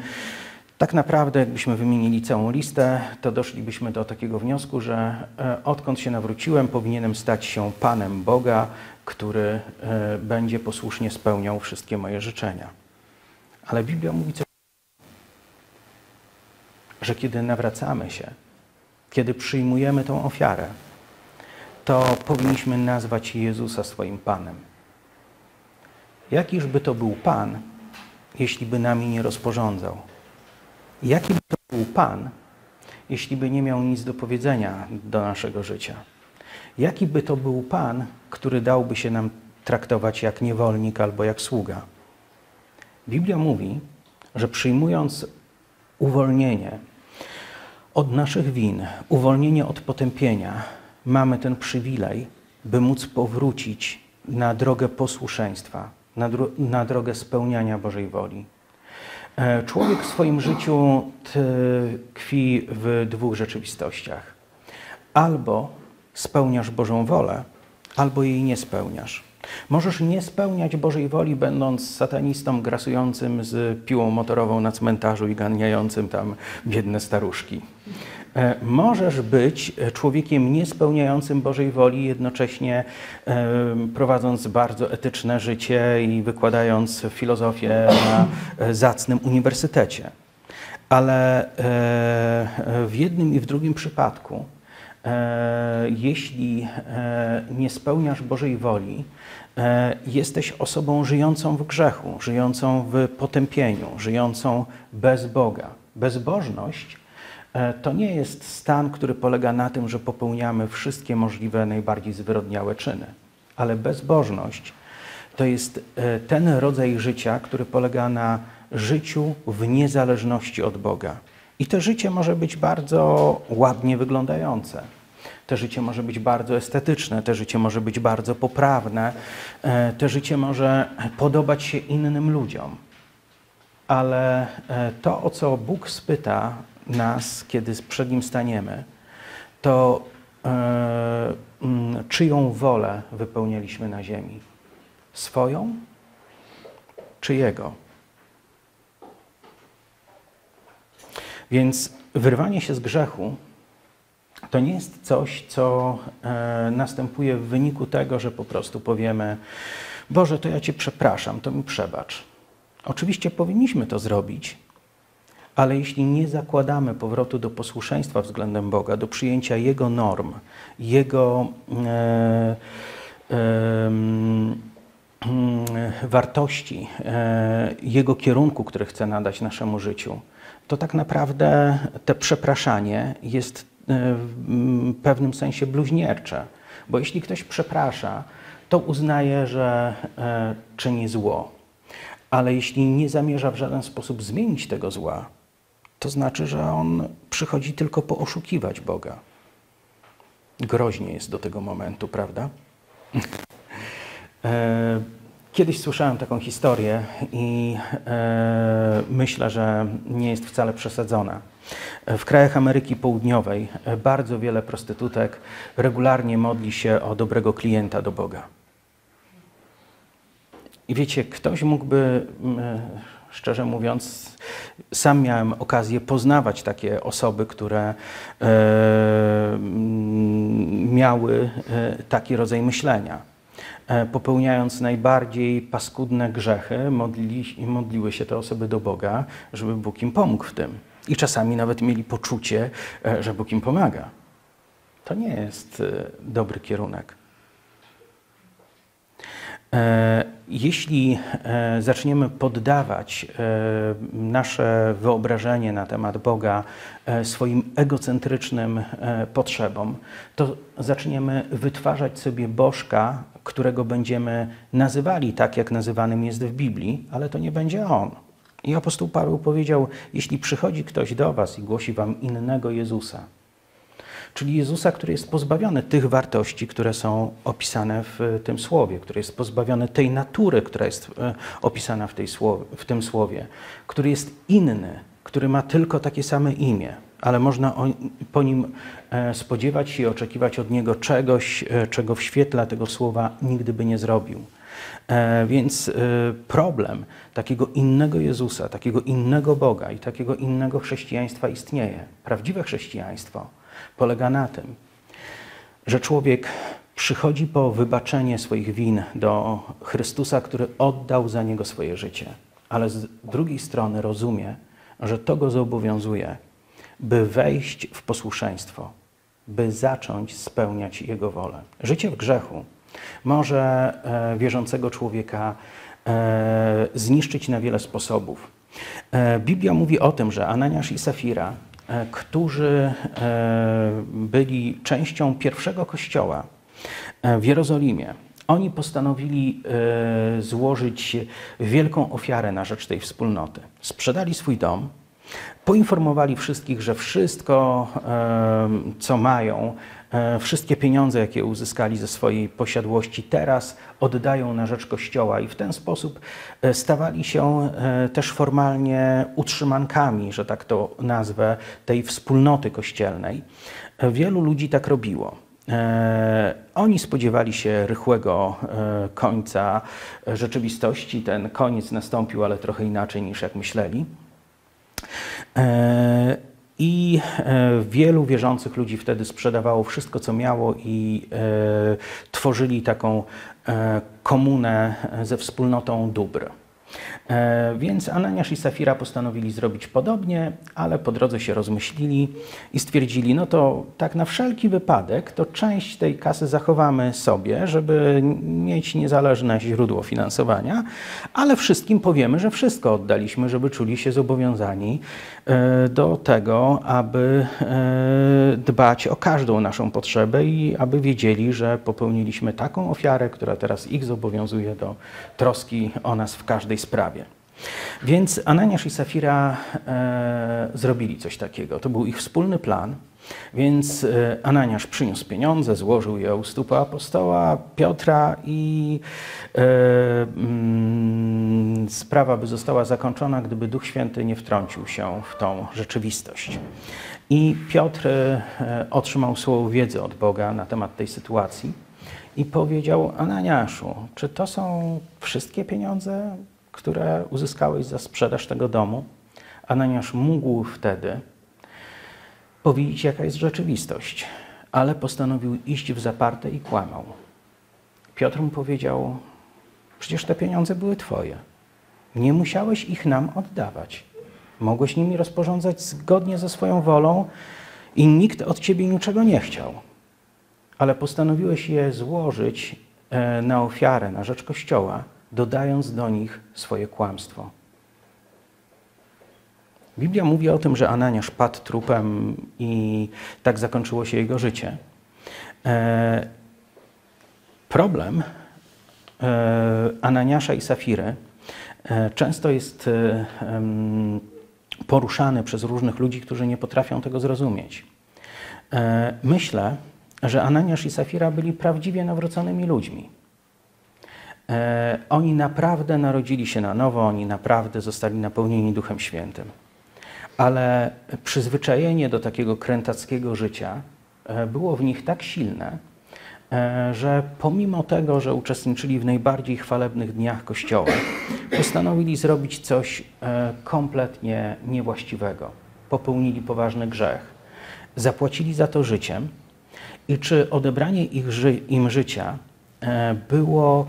tak naprawdę, jakbyśmy wymienili całą listę, to doszlibyśmy do takiego wniosku, że e, odkąd się nawróciłem, powinienem stać się Panem Boga, który e, będzie posłusznie spełniał wszystkie moje życzenia. Ale Biblia mówi coś, że kiedy nawracamy się, kiedy przyjmujemy tą ofiarę, to powinniśmy nazwać Jezusa swoim Panem. Jakiż by to był Pan, jeśli by nami nie rozporządzał? Jaki by to był Pan, jeśli by nie miał nic do powiedzenia do naszego życia? Jaki by to był Pan, który dałby się nam traktować jak niewolnik albo jak sługa? Biblia mówi, że przyjmując uwolnienie od naszych win, uwolnienie od potępienia, mamy ten przywilej, by móc powrócić na drogę posłuszeństwa, na, dro na drogę spełniania Bożej woli. E, człowiek w swoim życiu tkwi w dwóch rzeczywistościach. Albo spełniasz Bożą wolę, albo jej nie spełniasz. Możesz nie spełniać Bożej woli, będąc satanistą grasującym z piłą motorową na cmentarzu i ganiającym tam biedne staruszki. E, możesz być człowiekiem niespełniającym Bożej woli, jednocześnie e, prowadząc bardzo etyczne życie i wykładając filozofię na e, zacnym uniwersytecie. Ale w jednym i w drugim przypadku jeśli nie spełniasz Bożej woli, jesteś osobą żyjącą w grzechu, żyjącą w potępieniu, żyjącą bez Boga. Bezbożność to nie jest stan, który polega na tym, że popełniamy wszystkie możliwe, najbardziej zwyrodniałe czyny, ale bezbożność to jest e, ten rodzaj życia, który polega na życiu w niezależności od Boga. I to życie może być bardzo ładnie wyglądające. To życie może być bardzo estetyczne, to życie może być bardzo poprawne, e, to życie może podobać się innym ludziom. Ale e, to, o co Bóg spyta nas, kiedy przed Nim staniemy, to e, czyją wolę wypełnialiśmy na ziemi? Swoją czy Jego? Więc wyrwanie się z grzechu to nie jest coś, co e, następuje w wyniku tego, że po prostu powiemy: Boże, to ja Cię przepraszam, to mi przebacz. Oczywiście powinniśmy to zrobić, ale jeśli nie zakładamy powrotu do posłuszeństwa względem Boga, do przyjęcia Jego norm, Jego e, e, wartości, e, Jego kierunku, który chce nadać naszemu życiu, to tak naprawdę te przepraszanie jest e, w pewnym sensie bluźniercze. Bo jeśli ktoś przeprasza, to uznaje, że e, czyni zło. Ale jeśli nie zamierza w żaden sposób zmienić tego zła, to znaczy, że on przychodzi tylko pooszukiwać Boga. Groźnie jest do tego momentu, prawda? E, Kiedyś słyszałem taką historię i e, myślę, że nie jest wcale przesadzona. W krajach Ameryki Południowej bardzo wiele prostytutek regularnie modli się o dobrego klienta do Boga. I wiecie, ktoś mógłby, szczerze mówiąc, sam miałem okazję poznawać takie osoby, które e, miały e, taki rodzaj myślenia E, popełniając najbardziej paskudne grzechy, modlili, modliły się te osoby do Boga, żeby Bóg im pomógł w tym. I czasami nawet mieli poczucie, e, że Bóg im pomaga. To nie jest dobry kierunek. Jeśli zaczniemy poddawać nasze wyobrażenie na temat Boga swoim egocentrycznym potrzebom, to zaczniemy wytwarzać sobie bożka którego będziemy nazywali tak, jak nazywanym jest w Biblii, ale to nie będzie on. I apostoł Paweł powiedział: Jeśli przychodzi ktoś do Was i głosi Wam innego Jezusa, czyli Jezusa, który jest pozbawiony tych wartości, które są opisane w tym słowie, który jest pozbawiony tej natury, która jest e, opisana w, tej słowie, w tym słowie, który jest inny, który ma tylko takie same imię, ale można po nim e, spodziewać się i oczekiwać od niego czegoś, e, czego w świetle tego słowa nigdy by nie zrobił. E, więc problem takiego innego Jezusa, takiego innego Boga i takiego innego chrześcijaństwa istnieje. Prawdziwe chrześcijaństwo polega na tym, że człowiek przychodzi po wybaczenie swoich win do Chrystusa, który oddał za niego swoje życie, ale z drugiej strony rozumie, że to go zobowiązuje by wejść w posłuszeństwo, by zacząć spełniać Jego wolę. Życie w grzechu może e, wierzącego człowieka e, zniszczyć na wiele sposobów. E, Biblia mówi o tym, że Ananiasz i Safira, którzy byli częścią pierwszego kościoła w Jerozolimie, oni postanowili złożyć wielką ofiarę na rzecz tej wspólnoty. Sprzedali swój dom, Poinformowali wszystkich, że wszystko, co mają, e, wszystkie pieniądze, jakie uzyskali ze swojej posiadłości, teraz oddają na rzecz Kościoła i w ten sposób e, stawali się e, też formalnie utrzymankami, że tak to nazwę, tej wspólnoty kościelnej. Wielu ludzi tak robiło. Oni spodziewali się rychłego końca rzeczywistości. Ten koniec nastąpił, ale trochę inaczej niż jak myśleli. E, I e, wielu wierzących ludzi wtedy sprzedawało wszystko, co miało, i e, tworzyli taką komunę ze wspólnotą dóbr. E, więc Ananiasz i Safira postanowili zrobić podobnie, ale po drodze się rozmyślili i stwierdzili, no to tak na wszelki wypadek, to część tej kasy zachowamy sobie, żeby mieć niezależne źródło finansowania, ale wszystkim powiemy, że wszystko oddaliśmy, żeby czuli się zobowiązani e, do tego, aby e, dbać o każdą naszą potrzebę i aby wiedzieli, że popełniliśmy taką ofiarę, która teraz ich zobowiązuje do troski o nas w każdej sprawie. Więc Ananiasz i Safira e, zrobili coś takiego. To był ich wspólny plan. Więc e, Ananiasz przyniósł pieniądze, złożył je u stóp apostoła Piotra i e, mm, sprawa by została zakończona, gdyby Duch Święty nie wtrącił się w tą rzeczywistość. I Piotr e, otrzymał słowo wiedzy od Boga na temat tej sytuacji i powiedział Ananiaszu, czy to są wszystkie pieniądze, które uzyskałeś za sprzedaż tego domu? Ananiasz mógł wtedy powiedzieć, jaka jest rzeczywistość, ale postanowił iść w zaparte i kłamał. Piotr mu powiedział: Przecież te pieniądze były Twoje. Nie musiałeś ich nam oddawać. Mogłeś nimi rozporządzać zgodnie ze swoją wolą i nikt od ciebie niczego nie chciał. Ale postanowiłeś je złożyć e, na ofiarę, na rzecz Kościoła, dodając do nich swoje kłamstwo. Biblia mówi o tym, że Ananiasz padł trupem i tak zakończyło się jego życie. E, problem e, Ananiasza i Safiry e, często jest e, poruszany przez różnych ludzi, którzy nie potrafią tego zrozumieć. E, myślę, że Ananiasz i Safira byli prawdziwie nawróconymi ludźmi. E, oni naprawdę narodzili się na nowo, oni naprawdę zostali napełnieni Duchem Świętym. Ale przyzwyczajenie do takiego krętackiego życia e, było w nich tak silne, e, że pomimo tego, że uczestniczyli w najbardziej chwalebnych dniach Kościoła, postanowili zrobić coś kompletnie niewłaściwego. Popełnili poważny grzech. Zapłacili za to życiem. I czy odebranie ich, im życia było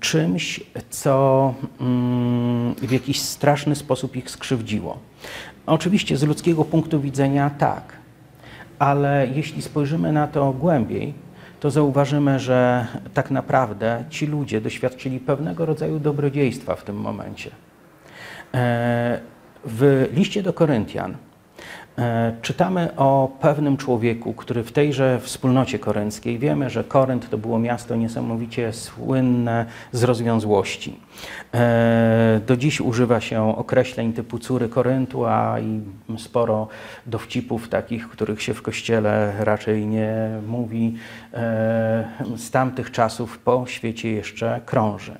czymś, co mm, w jakiś straszny sposób ich skrzywdziło. Oczywiście z ludzkiego punktu widzenia tak, ale jeśli spojrzymy na to głębiej, to zauważymy, że tak naprawdę ci ludzie doświadczyli pewnego rodzaju dobrodziejstwa w tym momencie. E, w liście do Koryntian E, czytamy o pewnym człowieku, który w tejże wspólnocie korynckiej, wiemy, że Korynt to było miasto niesamowicie słynne z rozwiązłości. E, do dziś używa się określeń typu córy Koryntu, a i sporo dowcipów takich, których się w kościele raczej nie mówi, e, z tamtych czasów po świecie jeszcze krąży.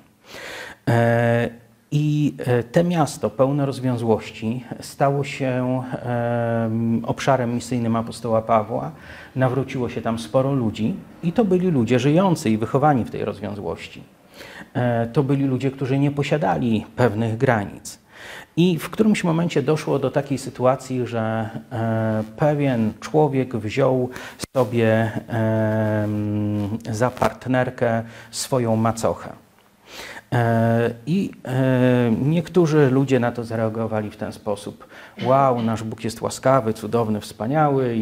I e, te miasto pełne rozwiązłości stało się obszarem misyjnym apostoła Pawła. Nawróciło się tam sporo ludzi i to byli ludzie żyjący i wychowani w tej rozwiązłości. E, to byli ludzie, którzy nie posiadali pewnych granic. I w którymś momencie doszło do takiej sytuacji, że e, pewien człowiek wziął sobie za partnerkę swoją macochę. E, I e, niektórzy ludzie na to zareagowali w ten sposób. Wow, nasz Bóg jest łaskawy, cudowny, wspaniały i,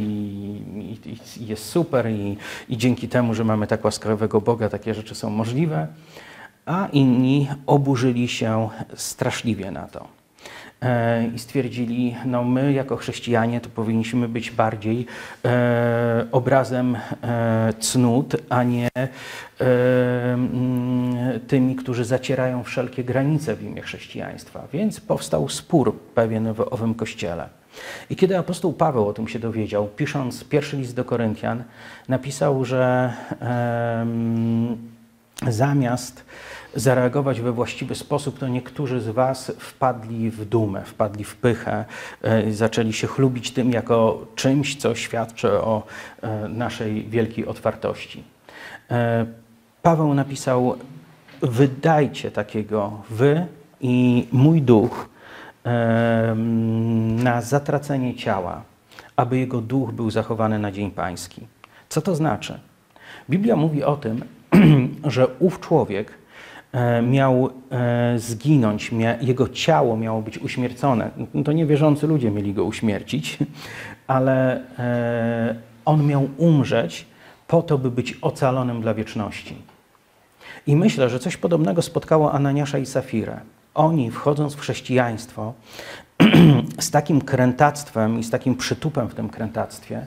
i, i jest super i, i dzięki temu, że mamy tak łaskawego Boga, takie rzeczy są możliwe. A inni oburzyli się straszliwie na to. E, i stwierdzili, no my jako chrześcijanie to powinniśmy być bardziej e, obrazem e, cnót, a nie e, mm, tymi, którzy zacierają wszelkie granice w imię chrześcijaństwa. Więc powstał spór pewien w owym kościele. I kiedy apostoł Paweł o tym się dowiedział, pisząc pierwszy list do Koryntian, napisał, że zamiast zareagować we właściwy sposób, to niektórzy z Was wpadli w dumę, wpadli w pychę, e, zaczęli się chlubić tym jako czymś, co świadczy o e, naszej wielkiej otwartości. E, Paweł napisał: Wydajcie takiego wy i mój duch na zatracenie ciała, aby jego duch był zachowany na dzień pański. Co to znaczy? Biblia mówi o tym, że ów człowiek miał e, zginąć, jego ciało miało być uśmiercone. No to niewierzący ludzie mieli go uśmiercić, ale e, on miał umrzeć po to, by być ocalonym dla wieczności. I myślę, że coś podobnego spotkało Ananiasza i Safirę. Oni, wchodząc w chrześcijaństwo, z takim krętactwem i z takim przytupem w tym krętactwie,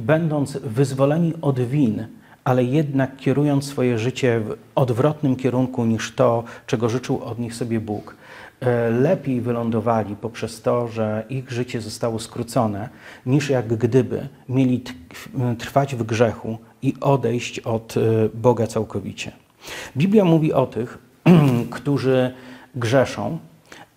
będąc wyzwoleni od win, ale jednak kierując swoje życie w odwrotnym kierunku niż to, czego życzył od nich sobie Bóg, e, lepiej wylądowali poprzez to, że ich życie zostało skrócone, niż jak gdyby mieli trwać w grzechu i odejść od e, Boga całkowicie. Biblia mówi o tych, którzy grzeszą,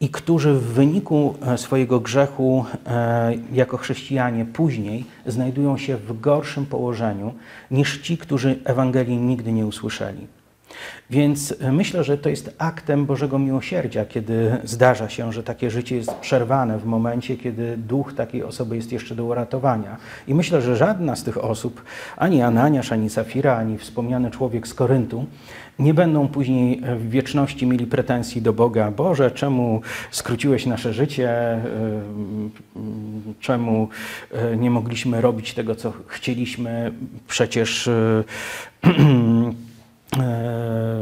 i którzy w wyniku e, swojego grzechu e, jako chrześcijanie później znajdują się w gorszym położeniu niż ci, którzy Ewangelii nigdy nie usłyszeli. Więc e, myślę, że to jest aktem Bożego miłosierdzia, kiedy zdarza się, że takie życie jest przerwane w momencie, kiedy duch takiej osoby jest jeszcze do uratowania. I myślę, że żadna z tych osób, ani Ananiasz, ani Safira, ani wspomniany człowiek z Koryntu, nie będą później w wieczności mieli pretensji do Boga. Boże, czemu skróciłeś nasze życie? E, czemu e, nie mogliśmy robić tego, co chcieliśmy? Przecież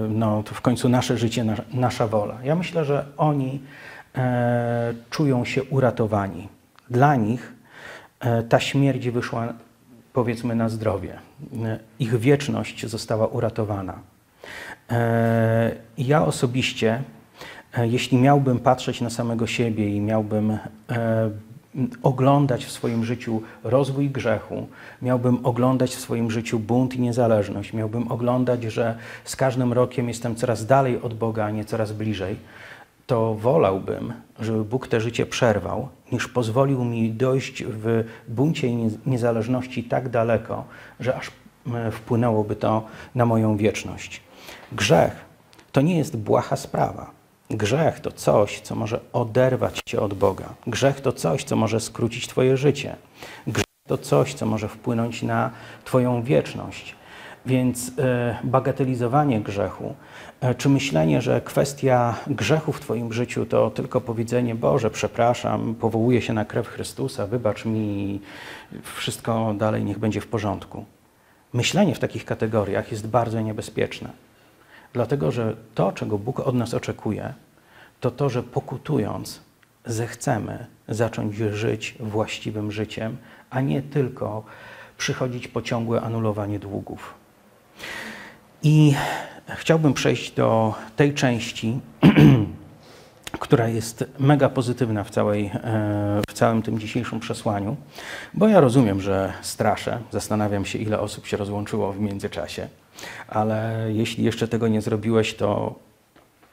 no, to w końcu nasze życie, nasza wola. Ja myślę, że oni e, czują się uratowani. Dla nich e, ta śmierć wyszła, powiedzmy, na zdrowie. E, ich wieczność została uratowana. E, ja osobiście, e, jeśli miałbym patrzeć na samego siebie i miałbym e, oglądać w swoim życiu rozwój grzechu, miałbym oglądać w swoim życiu bunt i niezależność, miałbym oglądać, że z każdym rokiem jestem coraz dalej od Boga, a nie coraz bliżej, to wolałbym, żeby Bóg te życie przerwał, niż pozwolił mi dojść w buncie i niezależności tak daleko, że aż wpłynęłoby to na moją wieczność. Grzech to nie jest błaha sprawa. Grzech to coś, co może oderwać cię od Boga. Grzech to coś, co może skrócić Twoje życie. Grzech to coś, co może wpłynąć na Twoją wieczność. Więc e, bagatelizowanie grzechu, e, czy myślenie, że kwestia grzechu w Twoim życiu to tylko powiedzenie Boże, przepraszam, powołuję się na krew Chrystusa, wybacz mi, wszystko dalej niech będzie w porządku. Myślenie w takich kategoriach jest bardzo niebezpieczne. Dlatego, że to, czego Bóg od nas oczekuje, to to, że pokutując, zechcemy zacząć żyć właściwym życiem, a nie tylko przychodzić po ciągłe anulowanie długów. I chciałbym przejść do tej części, która jest mega pozytywna w, całej, e, w całym tym dzisiejszym przesłaniu, bo ja rozumiem, że straszę. Zastanawiam się, ile osób się rozłączyło w międzyczasie ale jeśli jeszcze tego nie zrobiłeś, to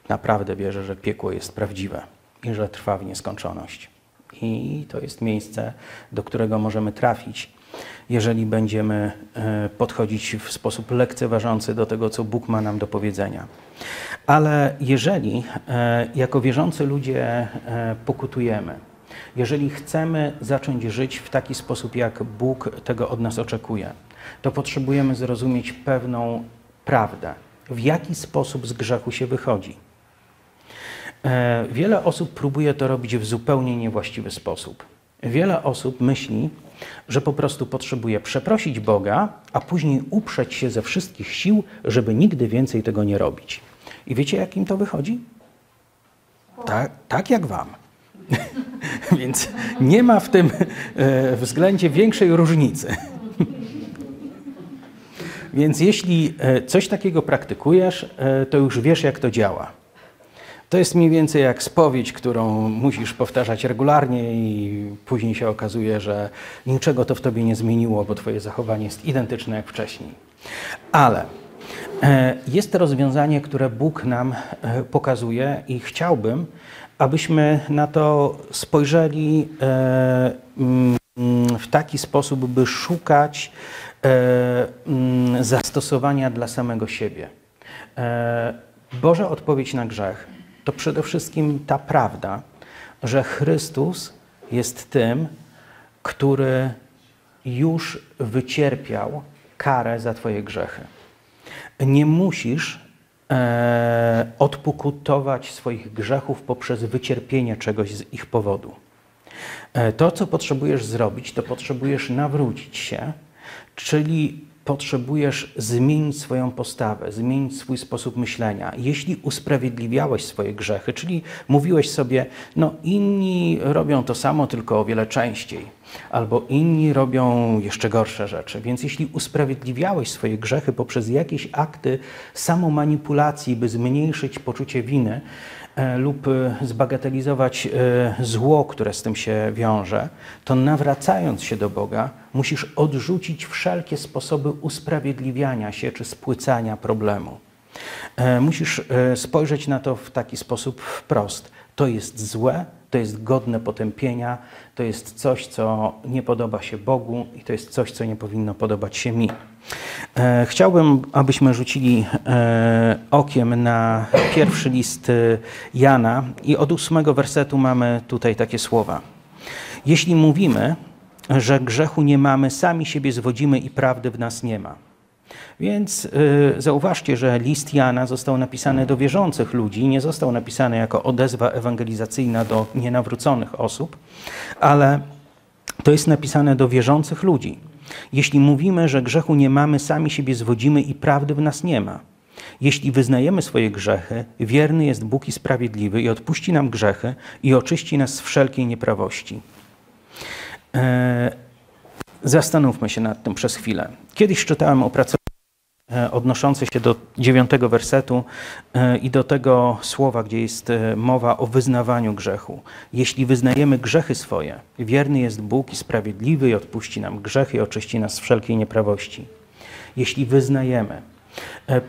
naprawdę wierzę, że piekło jest prawdziwe i że trwa w nieskończoność. I to jest miejsce, do którego możemy trafić, jeżeli będziemy e, podchodzić w sposób lekceważący do tego, co Bóg ma nam do powiedzenia. Ale jeżeli e, jako wierzący ludzie e, pokutujemy, jeżeli chcemy zacząć żyć w taki sposób, jak Bóg tego od nas oczekuje, to potrzebujemy zrozumieć pewną prawdę, w jaki sposób z grzechu się wychodzi. E, wiele osób próbuje to robić w zupełnie niewłaściwy sposób. Wiele osób myśli, że po prostu potrzebuje przeprosić Boga, a później uprzeć się ze wszystkich sił, żeby nigdy więcej tego nie robić. I wiecie, jak im to wychodzi? Tak, tak jak wam. Więc nie ma w tym e, względzie większej różnicy. Więc jeśli e, coś takiego praktykujesz, e, to już wiesz, jak to działa. To jest mniej więcej jak spowiedź, którą musisz powtarzać regularnie i później się okazuje, że niczego to w tobie nie zmieniło, bo twoje zachowanie jest identyczne jak wcześniej. Ale e, jest rozwiązanie, które Bóg nam pokazuje i chciałbym, abyśmy na to spojrzeli mm, w taki sposób, by szukać zastosowania dla samego siebie. E, Boża odpowiedź na grzech to przede wszystkim ta prawda, że Chrystus jest tym, który już wycierpiał karę za Twoje grzechy. Nie musisz e, odpokutować swoich grzechów poprzez wycierpienie czegoś z ich powodu. E, to, co potrzebujesz zrobić, to potrzebujesz nawrócić się, czyli potrzebujesz zmienić swoją postawę, zmienić swój sposób myślenia. Jeśli usprawiedliwiałeś swoje grzechy, czyli mówiłeś sobie, no inni robią to samo, tylko o wiele częściej, albo inni robią jeszcze gorsze rzeczy. Więc jeśli usprawiedliwiałeś swoje grzechy poprzez jakieś akty samomanipulacji, by zmniejszyć poczucie winy, lub e, zbagatelizować e, zło, które z tym się wiąże, to nawracając się do Boga, musisz odrzucić wszelkie sposoby usprawiedliwiania się czy spłycania problemu. Musisz spojrzeć na to w taki sposób wprost. To jest złe, to jest godne potępienia, to jest coś, co nie podoba się Bogu i to jest coś, co nie powinno podobać się mi. E, chciałbym, abyśmy rzucili e, okiem na pierwszy list e, Jana i od ósmego wersetu mamy tutaj takie słowa. Jeśli mówimy, że grzechu nie mamy, sami siebie zwodzimy i prawdy w nas nie ma. Więc zauważcie, że list Jana został napisany do wierzących ludzi, nie został napisany jako odezwa ewangelizacyjna do nienawróconych osób, ale to jest napisane do wierzących ludzi. Jeśli mówimy, że grzechu nie mamy, sami siebie zwodzimy i prawdy w nas nie ma. Jeśli wyznajemy swoje grzechy, wierny jest Bóg i sprawiedliwy i odpuści nam grzechy i oczyści nas z wszelkiej nieprawości. E, zastanówmy się nad tym przez chwilę. Kiedyś czytałem opracowanie odnoszący się do dziewiątego wersetu e, i do tego słowa, gdzie jest e, mowa o wyznawaniu grzechu. Jeśli wyznajemy grzechy swoje, wierny jest Bóg i sprawiedliwy i odpuści nam grzechy i oczyści nas z wszelkiej nieprawości. Jeśli wyznajemy.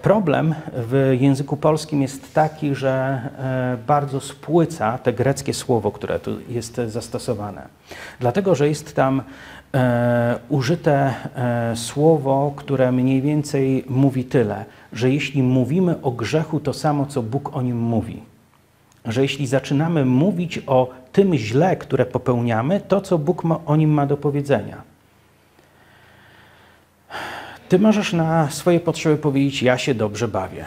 Problem w języku polskim jest taki, że bardzo spłyca te greckie słowo, które tu jest zastosowane. Dlatego, że jest tam e, użyte e, słowo, które mniej więcej mówi tyle, że jeśli mówimy o grzechu, to samo, co Bóg o nim mówi. Że jeśli zaczynamy mówić o tym źle, które popełniamy, to, co Bóg ma, o nim ma do powiedzenia. Ty możesz na swoje potrzeby powiedzieć: Ja się dobrze bawię.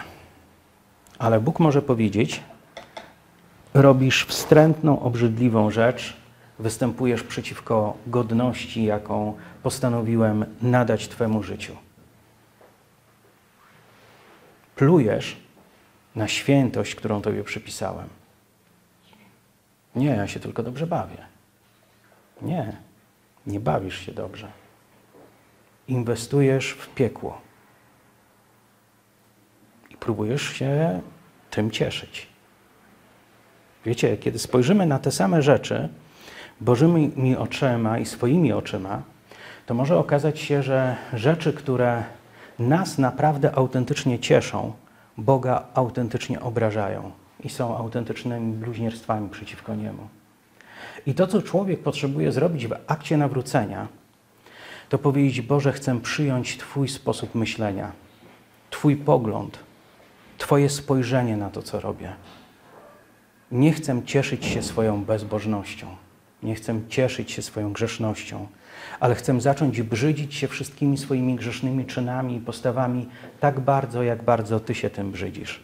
Ale Bóg może powiedzieć: Robisz wstrętną, obrzydliwą rzecz, występujesz przeciwko godności, jaką postanowiłem nadać Twemu życiu. Plujesz na świętość, którą Tobie przypisałem. Nie, ja się tylko dobrze bawię. Nie, nie bawisz się dobrze. Inwestujesz w piekło. I próbujesz się tym cieszyć. Wiecie, kiedy spojrzymy na te same rzeczy, Bożymi oczyma i swoimi oczyma, to może okazać się, że rzeczy, które nas naprawdę autentycznie cieszą, Boga autentycznie obrażają i są autentycznymi bluźnierstwami przeciwko Niemu. I to, co człowiek potrzebuje zrobić w akcie nawrócenia, to powiedzieć: Boże, chcę przyjąć Twój sposób myślenia, Twój pogląd, Twoje spojrzenie na to, co robię. Nie chcę cieszyć się swoją bezbożnością. Nie chcę cieszyć się swoją grzesznością, ale chcę zacząć brzydzić się wszystkimi swoimi grzesznymi czynami i postawami tak bardzo, jak bardzo Ty się tym brzydzisz.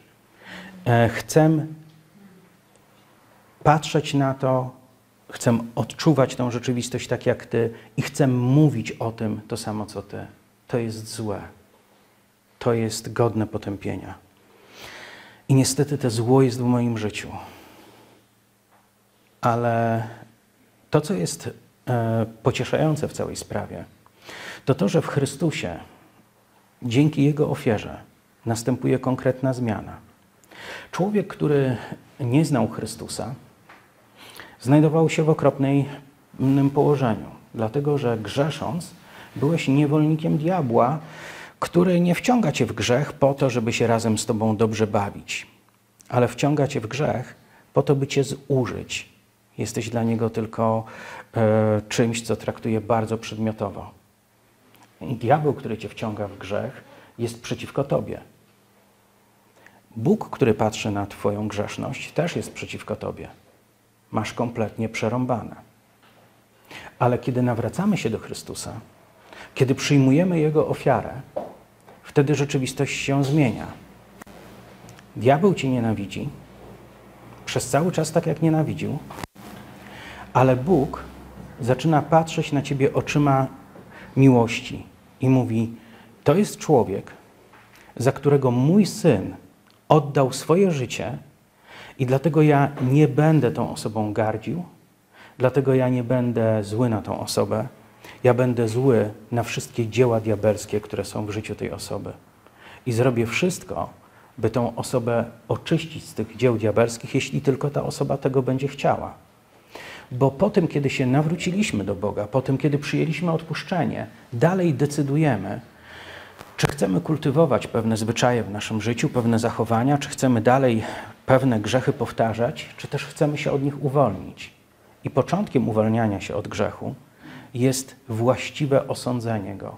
E, chcę patrzeć na to, chcę odczuwać tą rzeczywistość tak jak Ty i chcę mówić o tym to samo co Ty. To jest złe. To jest godne potępienia. I niestety to zło jest w moim życiu. Ale to, co jest e, pocieszające w całej sprawie, to to, że w Chrystusie dzięki Jego ofierze następuje konkretna zmiana. Człowiek, który nie znał Chrystusa, znajdował się w okropnym położeniu, dlatego że grzesząc, byłeś niewolnikiem diabła, który nie wciąga cię w grzech po to, żeby się razem z tobą dobrze bawić, ale wciąga cię w grzech po to, by cię zużyć, Jesteś dla niego tylko e, czymś, co traktuje bardzo przedmiotowo. I diabeł, który cię wciąga w grzech, jest przeciwko tobie. Bóg, który patrzy na Twoją grzeszność, też jest przeciwko Tobie. Masz kompletnie przerąbane. Ale kiedy nawracamy się do Chrystusa, kiedy przyjmujemy Jego ofiarę, wtedy rzeczywistość się zmienia. Diabeł cię nienawidzi, przez cały czas tak jak nienawidził, ale Bóg zaczyna patrzeć na ciebie oczyma miłości i mówi: To jest człowiek, za którego mój syn oddał swoje życie, i dlatego ja nie będę tą osobą gardził, dlatego ja nie będę zły na tą osobę. Ja będę zły na wszystkie dzieła diabelskie, które są w życiu tej osoby. I zrobię wszystko, by tą osobę oczyścić z tych dzieł diabelskich, jeśli tylko ta osoba tego będzie chciała. Bo po tym, kiedy się nawróciliśmy do Boga, po tym, kiedy przyjęliśmy odpuszczenie, dalej decydujemy, czy chcemy kultywować pewne zwyczaje w naszym życiu, pewne zachowania, czy chcemy dalej pewne grzechy powtarzać, czy też chcemy się od nich uwolnić. I początkiem uwalniania się od grzechu jest właściwe osądzenie go,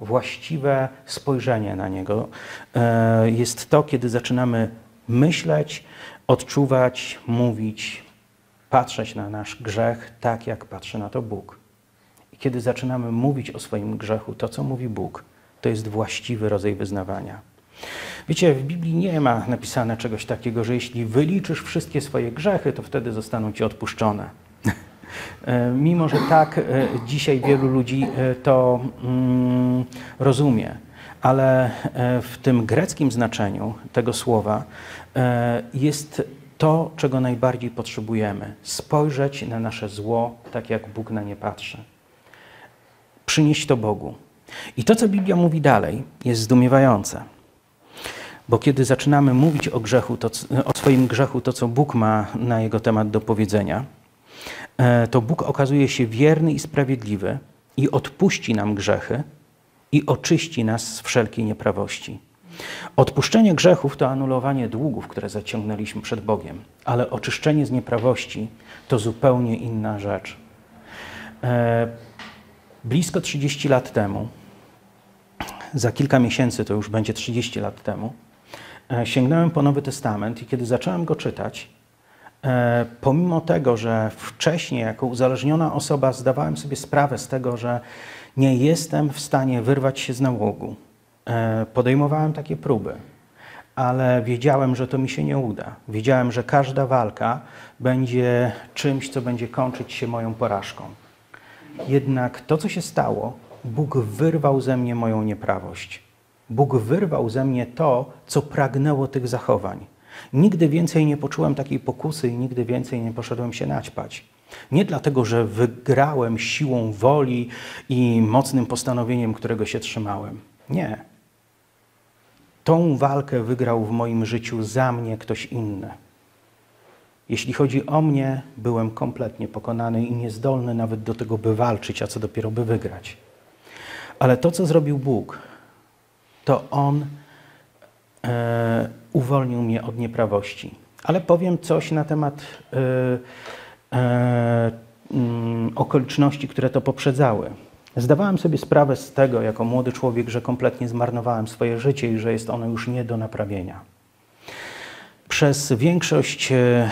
właściwe spojrzenie na niego. E, jest to, kiedy zaczynamy myśleć, odczuwać, mówić, patrzeć na nasz grzech tak, jak patrzy na to Bóg. I kiedy zaczynamy mówić o swoim grzechu, to co mówi Bóg, to jest właściwy rodzaj wyznawania. Wiecie, w Biblii nie ma napisane czegoś takiego, że jeśli wyliczysz wszystkie swoje grzechy, to wtedy zostaną ci odpuszczone. E, mimo, że tak e, dzisiaj wielu ludzi e, to mm, rozumie, ale w tym greckim znaczeniu tego słowa jest to, czego najbardziej potrzebujemy spojrzeć na nasze zło tak, jak Bóg na nie patrzy. Przynieść to Bogu. I to, co Biblia mówi dalej, jest zdumiewające. Bo kiedy zaczynamy mówić o grzechu, to, o swoim grzechu, to co Bóg ma na jego temat do powiedzenia, e, to Bóg okazuje się wierny i sprawiedliwy i odpuści nam grzechy i oczyści nas z wszelkiej nieprawości. Odpuszczenie grzechów to anulowanie długów, które zaciągnęliśmy przed Bogiem, ale oczyszczenie z nieprawości to zupełnie inna rzecz. E, blisko 30 lat temu, za kilka miesięcy to już będzie 30 lat temu, E, sięgnąłem po Nowy Testament i kiedy zacząłem go czytać, e, pomimo tego, że wcześniej jako uzależniona osoba zdawałem sobie sprawę z tego, że nie jestem w stanie wyrwać się z nałogu, podejmowałem takie próby, ale wiedziałem, że to mi się nie uda. Wiedziałem, że każda walka będzie czymś, co będzie kończyć się moją porażką. Jednak to, co się stało, Bóg wyrwał ze mnie moją nieprawość. Bóg wyrwał ze mnie to, co pragnęło tych zachowań. Nigdy więcej nie poczułem takiej pokusy i nigdy więcej nie poszedłem się naćpać. Nie dlatego, że wygrałem siłą woli i mocnym postanowieniem, którego się trzymałem. Nie. Tą walkę wygrał w moim życiu za mnie ktoś inny. Jeśli chodzi o mnie, byłem kompletnie pokonany i niezdolny nawet do tego, by walczyć, a co dopiero by wygrać. Ale to, co zrobił Bóg, to On e, uwolnił mnie od nieprawości. Ale powiem coś na temat e, e, mm, okoliczności, które to poprzedzały. Zdawałem sobie sprawę z tego, jako młody człowiek, że kompletnie zmarnowałem swoje życie i że jest ono już nie do naprawienia. Przez większość e,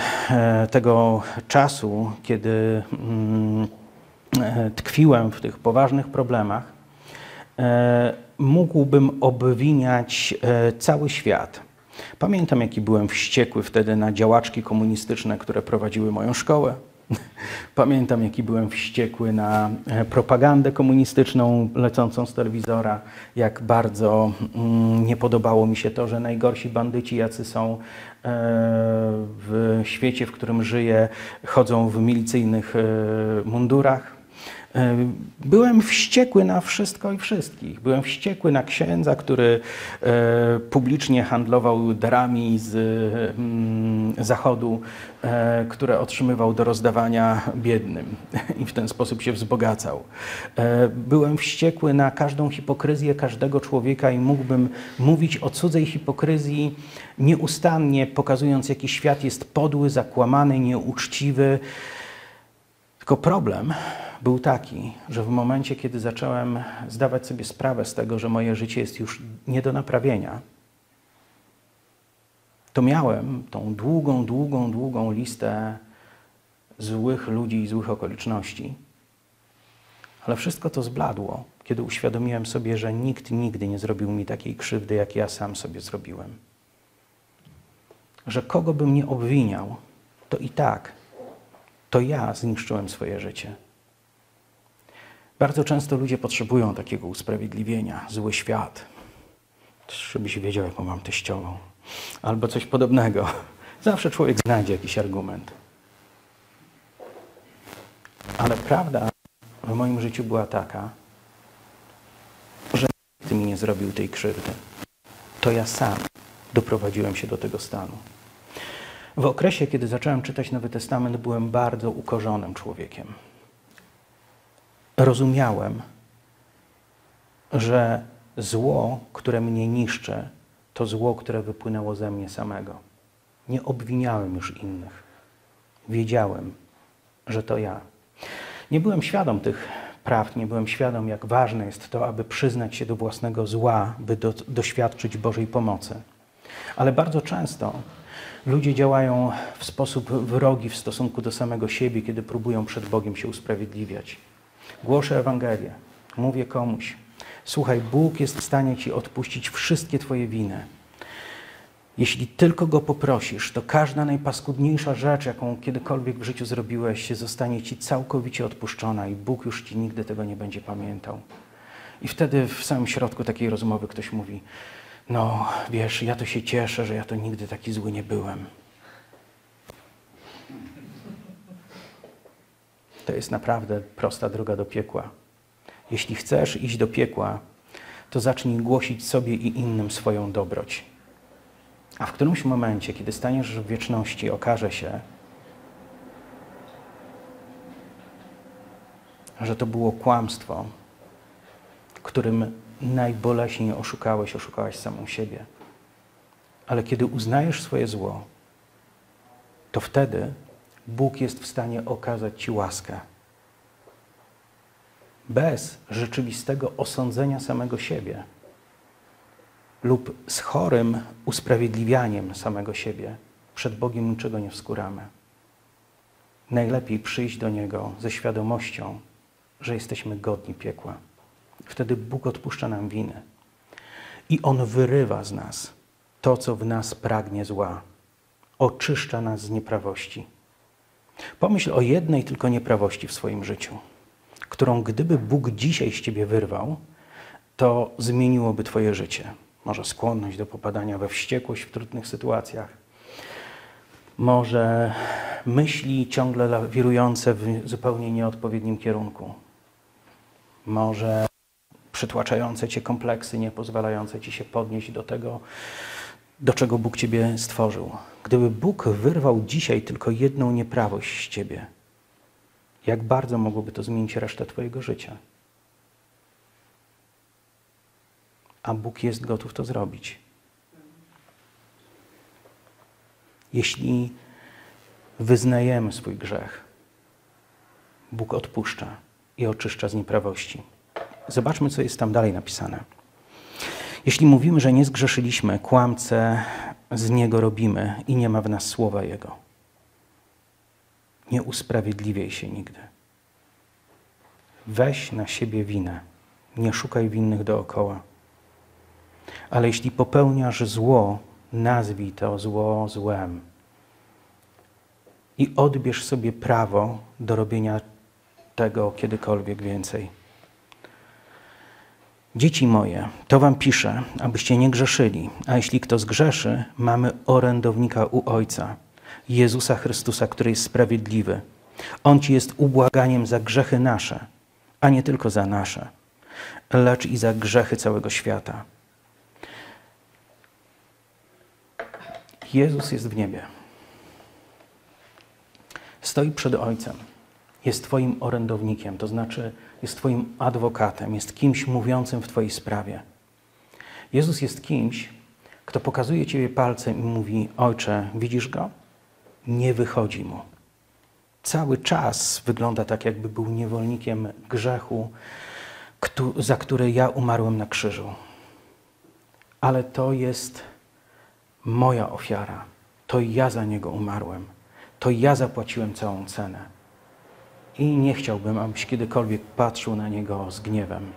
tego czasu, kiedy mm, e, tkwiłem w tych poważnych problemach, e, mógłbym obwiniać e, cały świat. Pamiętam, jaki byłem wściekły wtedy na działaczki komunistyczne, które prowadziły moją szkołę. Pamiętam, jaki byłem wściekły na e, propagandę komunistyczną lecącą z telewizora, jak bardzo mm, nie podobało mi się to, że najgorsi bandyci, jacy są e, w świecie, w którym żyję, chodzą w milicyjnych mundurach. E, byłem wściekły na wszystko i wszystkich. Byłem wściekły na księdza, który e, publicznie handlował darami z mm, zachodu, e, które otrzymywał do rozdawania biednym i w ten sposób się wzbogacał. Byłem wściekły na każdą hipokryzję każdego człowieka i mógłbym mówić o cudzej hipokryzji nieustannie, pokazując, jaki świat jest podły, zakłamany, nieuczciwy. Tylko problem był taki, że w momencie, kiedy zacząłem zdawać sobie sprawę z tego, że moje życie jest już nie do naprawienia, to miałem tą długą, długą, długą listę złych ludzi i złych okoliczności. Ale wszystko to zbladło, kiedy uświadomiłem sobie, że nikt nigdy nie zrobił mi takiej krzywdy, jak ja sam sobie zrobiłem. że kogo bym nie obwiniał, to i tak to ja zniszczyłem swoje życie. Bardzo często ludzie potrzebują takiego usprawiedliwienia. Zły świat. Żebyś wiedział, jaką mam teściową. Albo coś podobnego. Zawsze człowiek znajdzie jakiś argument. Ale prawda w moim życiu była taka, że nikt mi nie zrobił tej krzywdy. To ja sam doprowadziłem się do tego stanu. W okresie, kiedy zacząłem czytać Nowy Testament, byłem bardzo ukorzonym człowiekiem. Rozumiałem, że zło, które mnie niszczy, to zło, które wypłynęło ze mnie samego. Nie obwiniałem już innych. Wiedziałem, że to ja. Nie byłem świadom tych praw, nie byłem świadom, jak ważne jest to, aby przyznać się do własnego zła, by do, doświadczyć Bożej pomocy. Ale bardzo często ludzie działają w sposób wrogi w stosunku do samego siebie, kiedy próbują przed Bogiem się usprawiedliwiać. Głoszę Ewangelię, mówię komuś: Słuchaj, Bóg jest w stanie ci odpuścić wszystkie Twoje winy. Jeśli tylko go poprosisz, to każda najpaskudniejsza rzecz, jaką kiedykolwiek w życiu zrobiłeś, zostanie ci całkowicie odpuszczona i Bóg już ci nigdy tego nie będzie pamiętał. I wtedy w samym środku takiej rozmowy ktoś mówi: No, wiesz, ja to się cieszę, że ja to nigdy taki zły nie byłem. To jest naprawdę prosta droga do piekła. Jeśli chcesz iść do piekła, to zacznij głosić sobie i innym swoją dobroć. A w którymś momencie, kiedy staniesz w wieczności, okaże się, że to było kłamstwo, którym najboleśniej oszukałeś, oszukałaś samą siebie. Ale kiedy uznajesz swoje zło, to wtedy Bóg jest w stanie okazać Ci łaskę. Bez rzeczywistego osądzenia samego siebie lub z chorym usprawiedliwianiem samego siebie przed Bogiem niczego nie wskuramy. Najlepiej przyjść do Niego ze świadomością, że jesteśmy godni piekła. Wtedy Bóg odpuszcza nam winy i On wyrywa z nas to, co w nas pragnie zła, oczyszcza nas z nieprawości. Pomyśl o jednej tylko nieprawości w swoim życiu, którą gdyby Bóg dzisiaj z ciebie wyrwał, to zmieniłoby Twoje życie. Może skłonność do popadania we wściekłość w trudnych sytuacjach, może myśli ciągle lawirujące w zupełnie nieodpowiednim kierunku, może przytłaczające cię kompleksy, nie pozwalające ci się podnieść do tego, do czego Bóg ciebie stworzył. Gdyby Bóg wyrwał dzisiaj tylko jedną nieprawość z ciebie, jak bardzo mogłoby to zmienić resztę twojego życia? A Bóg jest gotów to zrobić. Jeśli wyznajemy swój grzech, Bóg odpuszcza i oczyszcza z nieprawości. Zobaczmy, co jest tam dalej napisane. Jeśli mówimy, że nie zgrzeszyliśmy, kłamcę z Niego robimy i nie ma w nas słowa Jego. Nie usprawiedliwiaj się nigdy. Weź na siebie winę. Nie szukaj winnych dookoła. Ale jeśli popełniasz zło, nazwij to zło złem. I odbierz sobie prawo do robienia tego kiedykolwiek więcej. Dzieci moje, to wam piszę, abyście nie grzeszyli, a jeśli kto zgrzeszy, mamy orędownika u Ojca, Jezusa Chrystusa, który jest sprawiedliwy. On ci jest ubłaganiem za grzechy nasze, a nie tylko za nasze, lecz i za grzechy całego świata. Jezus jest w niebie. Stoi przed Ojcem. Jest Twoim orędownikiem, to znaczy jest Twoim adwokatem, jest kimś mówiącym w Twojej sprawie. Jezus jest kimś, kto pokazuje Ciebie palcem i mówi: Ojcze, widzisz go? Nie wychodzi mu. Cały czas wygląda tak, jakby był niewolnikiem grzechu, za który ja umarłem na krzyżu. Ale to jest moja ofiara. To ja za niego umarłem. To ja zapłaciłem całą cenę i nie chciałbym, abyś kiedykolwiek patrzył na niego z gniewem.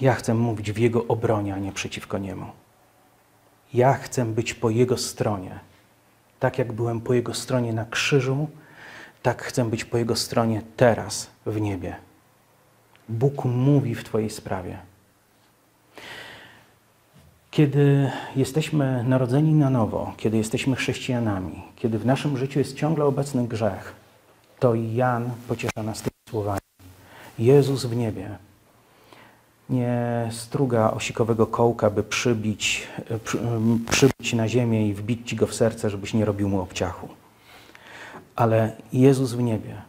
Ja chcę mówić w jego obronie, a nie przeciwko niemu. Ja chcę być po Jego stronie. Tak jak byłem po Jego stronie na krzyżu, tak chcę być po Jego stronie teraz w niebie. Bóg mówi w Twojej sprawie. Kiedy jesteśmy narodzeni na nowo, kiedy jesteśmy chrześcijanami, kiedy w naszym życiu jest ciągle obecny grzech, to Jan pociesza nas tymi słowami. Jezus w niebie nie struga osikowego kołka, by przybić, przy, przybić na ziemię i wbić ci go w serce, żebyś nie robił mu obciachu. Ale Jezus w niebie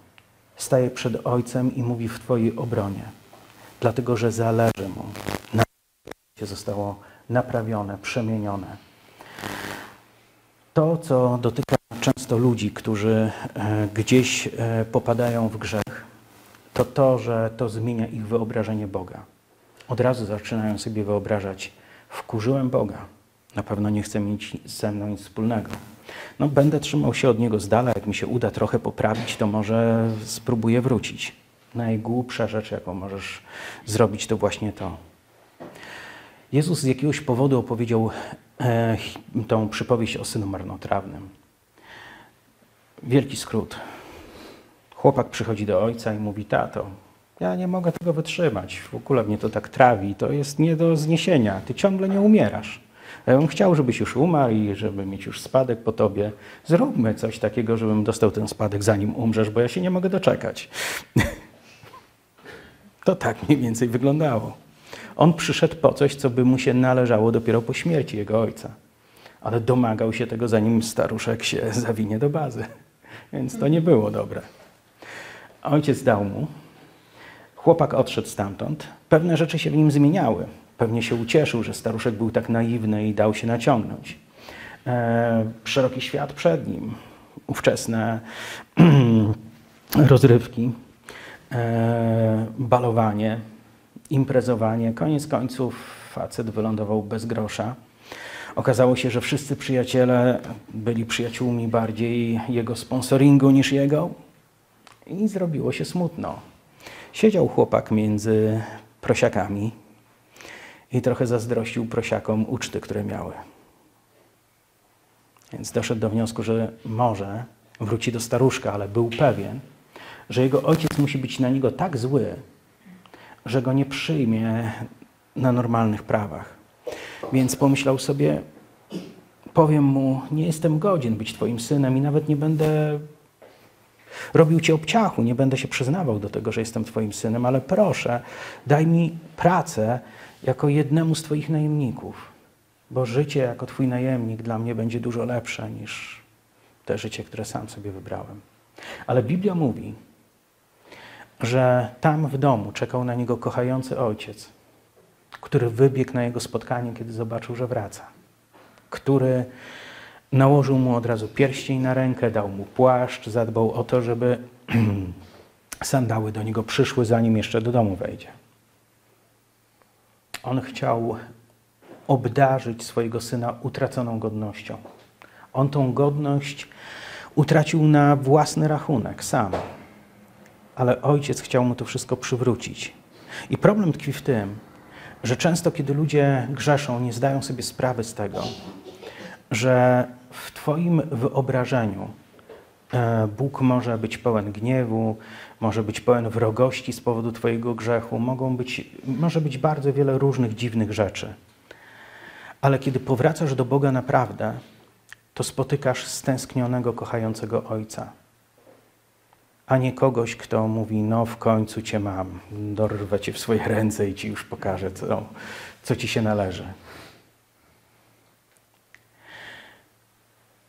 staje przed Ojcem i mówi w Twojej obronie, dlatego że zależy Mu na życie zostało naprawione, przemienione. To, co dotyka często ludzi, którzy e, gdzieś e, popadają w grzech, to to, że to zmienia ich wyobrażenie Boga. Od razu zaczynają sobie wyobrażać, wkurzyłem Boga, na pewno nie chce mieć ze mną nic wspólnego. No, będę trzymał się od Niego z dala, jak mi się uda trochę poprawić, to może spróbuję wrócić. Najgłupsza rzecz, jaką możesz zrobić, to właśnie to. Jezus z jakiegoś powodu opowiedział e, tą przypowieść o synu marnotrawnym. Wielki skrót. Chłopak przychodzi do ojca i mówi: Tato, ja nie mogę tego wytrzymać. W ogóle mnie to tak trawi. To jest nie do zniesienia. Ty ciągle nie umierasz. Ja bym chciał, żebyś już umarł i żeby mieć już spadek po tobie. Zróbmy coś takiego, żebym dostał ten spadek zanim umrzesz, bo ja się nie mogę doczekać. To tak mniej więcej wyglądało. On przyszedł po coś, co by mu się należało dopiero po śmierci jego ojca. Ale domagał się tego, zanim staruszek się zawinie do bazy. Więc to nie było dobre. Ojciec dał mu. Chłopak odszedł stamtąd. Pewne rzeczy się w nim zmieniały. Pewnie się ucieszył, że staruszek był tak naiwny i dał się naciągnąć. E, szeroki świat przed nim. Ówczesne rozrywki, e, balowanie, imprezowanie. Koniec końców facet wylądował bez grosza. Okazało się, że wszyscy przyjaciele byli przyjaciółmi bardziej jego sponsoringu niż jego i zrobiło się smutno. Siedział chłopak między prosiakami i trochę zazdrościł prosiakom uczty, które miały. Więc doszedł do wniosku, że może wróci do staruszka, ale był pewien, że jego ojciec musi być na niego tak zły, że go nie przyjmie na normalnych prawach. Więc pomyślał sobie, powiem mu, nie jestem godzien być twoim synem i nawet nie będę robił ci obciachu, nie będę się przyznawał do tego, że jestem twoim synem, ale proszę, daj mi pracę jako jednemu z twoich najemników, bo życie jako twój najemnik dla mnie będzie dużo lepsze niż te życie, które sam sobie wybrałem. Ale Biblia mówi, że tam w domu czekał na niego kochający ojciec, który wybiegł na jego spotkanie, kiedy zobaczył, że wraca, który nałożył mu od razu pierścień na rękę, dał mu płaszcz, zadbał o to, żeby sandały do niego przyszły, zanim jeszcze do domu wejdzie. On chciał obdarzyć swojego syna utraconą godnością. On tą godność utracił na własny rachunek, sam ale ojciec chciał mu to wszystko przywrócić. I problem tkwi w tym, że często, kiedy ludzie grzeszą, nie zdają sobie sprawy z tego, że w Twoim wyobrażeniu e, Bóg może być pełen gniewu, może być pełen wrogości z powodu Twojego grzechu, mogą być, może być bardzo wiele różnych dziwnych rzeczy. Ale kiedy powracasz do Boga naprawdę, to spotykasz stęsknionego, kochającego Ojca a nie kogoś, kto mówi, no w końcu cię mam, dorwę cię w swoje ręce i ci już pokażę, co, co ci się należy.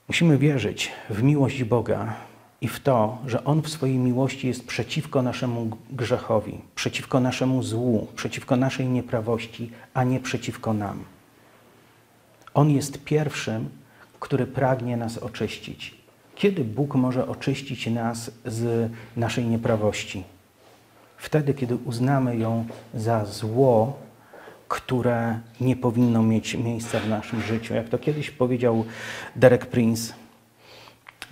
Musimy wierzyć w miłość Boga i w to, że On w swojej miłości jest przeciwko naszemu grzechowi, przeciwko naszemu złu, przeciwko naszej nieprawości, a nie przeciwko nam. On jest pierwszym, który pragnie nas oczyścić. Kiedy Bóg może oczyścić nas z naszej nieprawości? Wtedy, kiedy uznamy ją za zło, które nie powinno mieć miejsca w naszym życiu. Jak to kiedyś powiedział Derek Prince,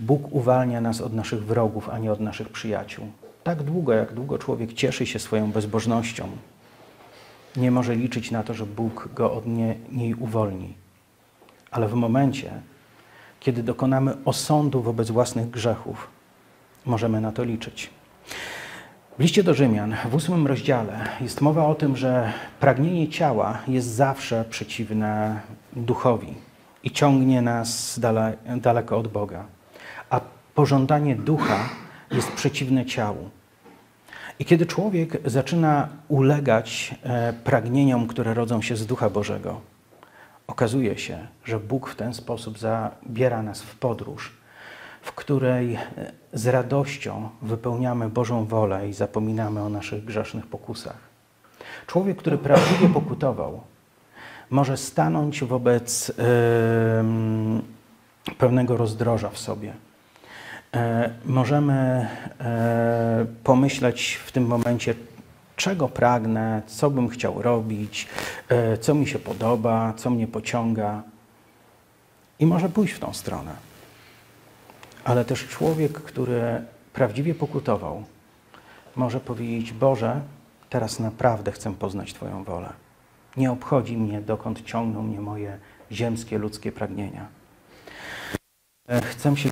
Bóg uwalnia nas od naszych wrogów, a nie od naszych przyjaciół. Tak długo, jak długo człowiek cieszy się swoją bezbożnością, nie może liczyć na to, że Bóg go od nie, niej uwolni. ale w momencie, kiedy dokonamy osądu wobec własnych grzechów, możemy na to liczyć. W liście do Rzymian, w ósmym rozdziale, jest mowa o tym, że pragnienie ciała jest zawsze przeciwne duchowi i ciągnie nas dale, daleko od Boga, a pożądanie ducha jest przeciwne ciału. I kiedy człowiek zaczyna ulegać e, pragnieniom, które rodzą się z Ducha Bożego, okazuje się, że Bóg w ten sposób zabiera nas w podróż, w której e, z radością wypełniamy Bożą wolę i zapominamy o naszych grzesznych pokusach. Człowiek, który prawdziwie pokutował, może stanąć wobec yy, pewnego rozdroża w sobie. E, możemy e, pomyśleć w tym momencie, czego pragnę, co bym chciał robić, e, co mi się podoba, co mnie pociąga. I może pójść w tą stronę. Ale też człowiek, który prawdziwie pokutował, może powiedzieć: Boże, teraz naprawdę chcę poznać Twoją wolę. Nie obchodzi mnie, dokąd ciągną mnie moje ziemskie, ludzkie pragnienia. Chcę się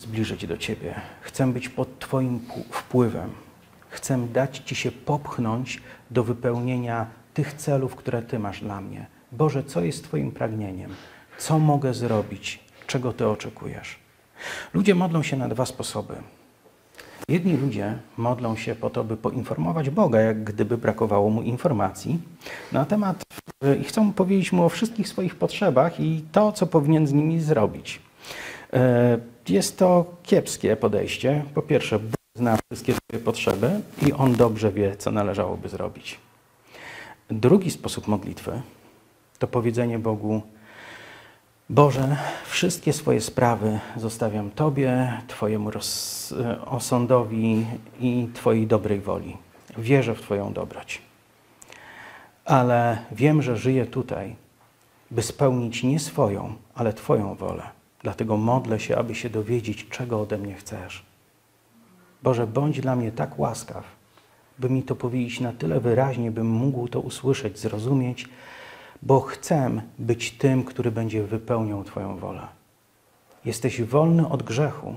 zbliżyć do Ciebie. Chcę być pod Twoim wpływem. Chcę dać Ci się popchnąć do wypełnienia tych celów, które Ty masz dla mnie. Boże, co jest Twoim pragnieniem? Co mogę zrobić? Czego Ty oczekujesz? Ludzie modlą się na dwa sposoby. Jedni ludzie modlą się po to, by poinformować Boga, jak gdyby brakowało mu informacji na temat i chcą powiedzieć mu o wszystkich swoich potrzebach i to, co powinien z nimi zrobić. E, jest to kiepskie podejście. Po pierwsze, Bóg zna wszystkie swoje potrzeby i On dobrze wie, co należałoby zrobić. Drugi sposób modlitwy to powiedzenie Bogu: Boże, wszystkie swoje sprawy zostawiam Tobie, Twojemu roz... osądowi i Twojej dobrej woli. Wierzę w Twoją dobroć. Ale wiem, że żyję tutaj, by spełnić nie swoją, ale Twoją wolę. Dlatego modlę się, aby się dowiedzieć, czego ode mnie chcesz. Boże, bądź dla mnie tak łaskaw, by mi to powiedzieć na tyle wyraźnie, bym mógł to usłyszeć, zrozumieć, bo chcę być tym, który będzie wypełniał Twoją wolę. Jesteś wolny od grzechu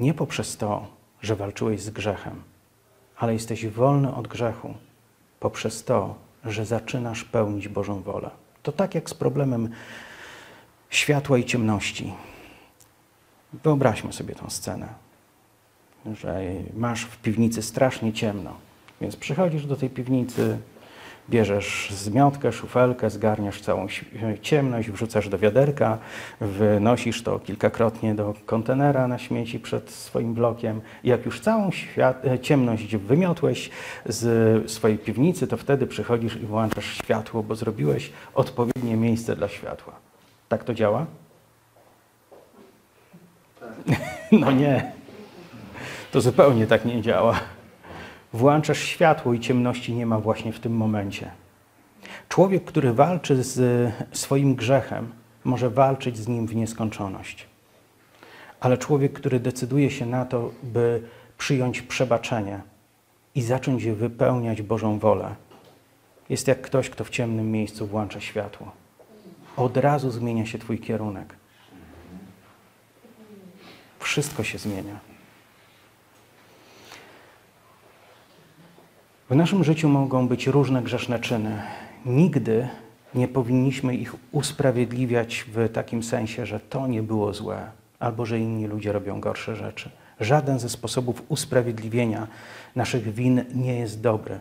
nie poprzez to, że walczyłeś z grzechem, ale jesteś wolny od grzechu poprzez to, że zaczynasz pełnić Bożą wolę. To tak jak z problemem światła i ciemności. Wyobraźmy sobie tę scenę, że masz w piwnicy strasznie ciemno, więc przychodzisz do tej piwnicy, bierzesz zmiotkę, szufelkę, zgarniasz całą ciemność, wrzucasz do wiaderka, wynosisz to kilkakrotnie do kontenera na śmieci przed swoim blokiem i jak już całą ciemność wymiotłeś z swojej piwnicy, to wtedy przychodzisz i włączasz światło, bo zrobiłeś odpowiednie miejsce dla światła. Tak to działa? No nie. To zupełnie tak nie działa. Włączasz światło i ciemności nie ma właśnie w tym momencie. Człowiek, który walczy z swoim grzechem, może walczyć z nim w nieskończoność. Ale człowiek, który decyduje się na to, by przyjąć przebaczenie i zacząć wypełniać Bożą wolę, jest jak ktoś, kto w ciemnym miejscu włącza światło od razu zmienia się Twój kierunek. Wszystko się zmienia. W naszym życiu mogą być różne grzeszne czyny. Nigdy nie powinniśmy ich usprawiedliwiać w takim sensie, że to nie było złe, albo że inni ludzie robią gorsze rzeczy. Żaden ze sposobów usprawiedliwienia naszych win nie jest dobry.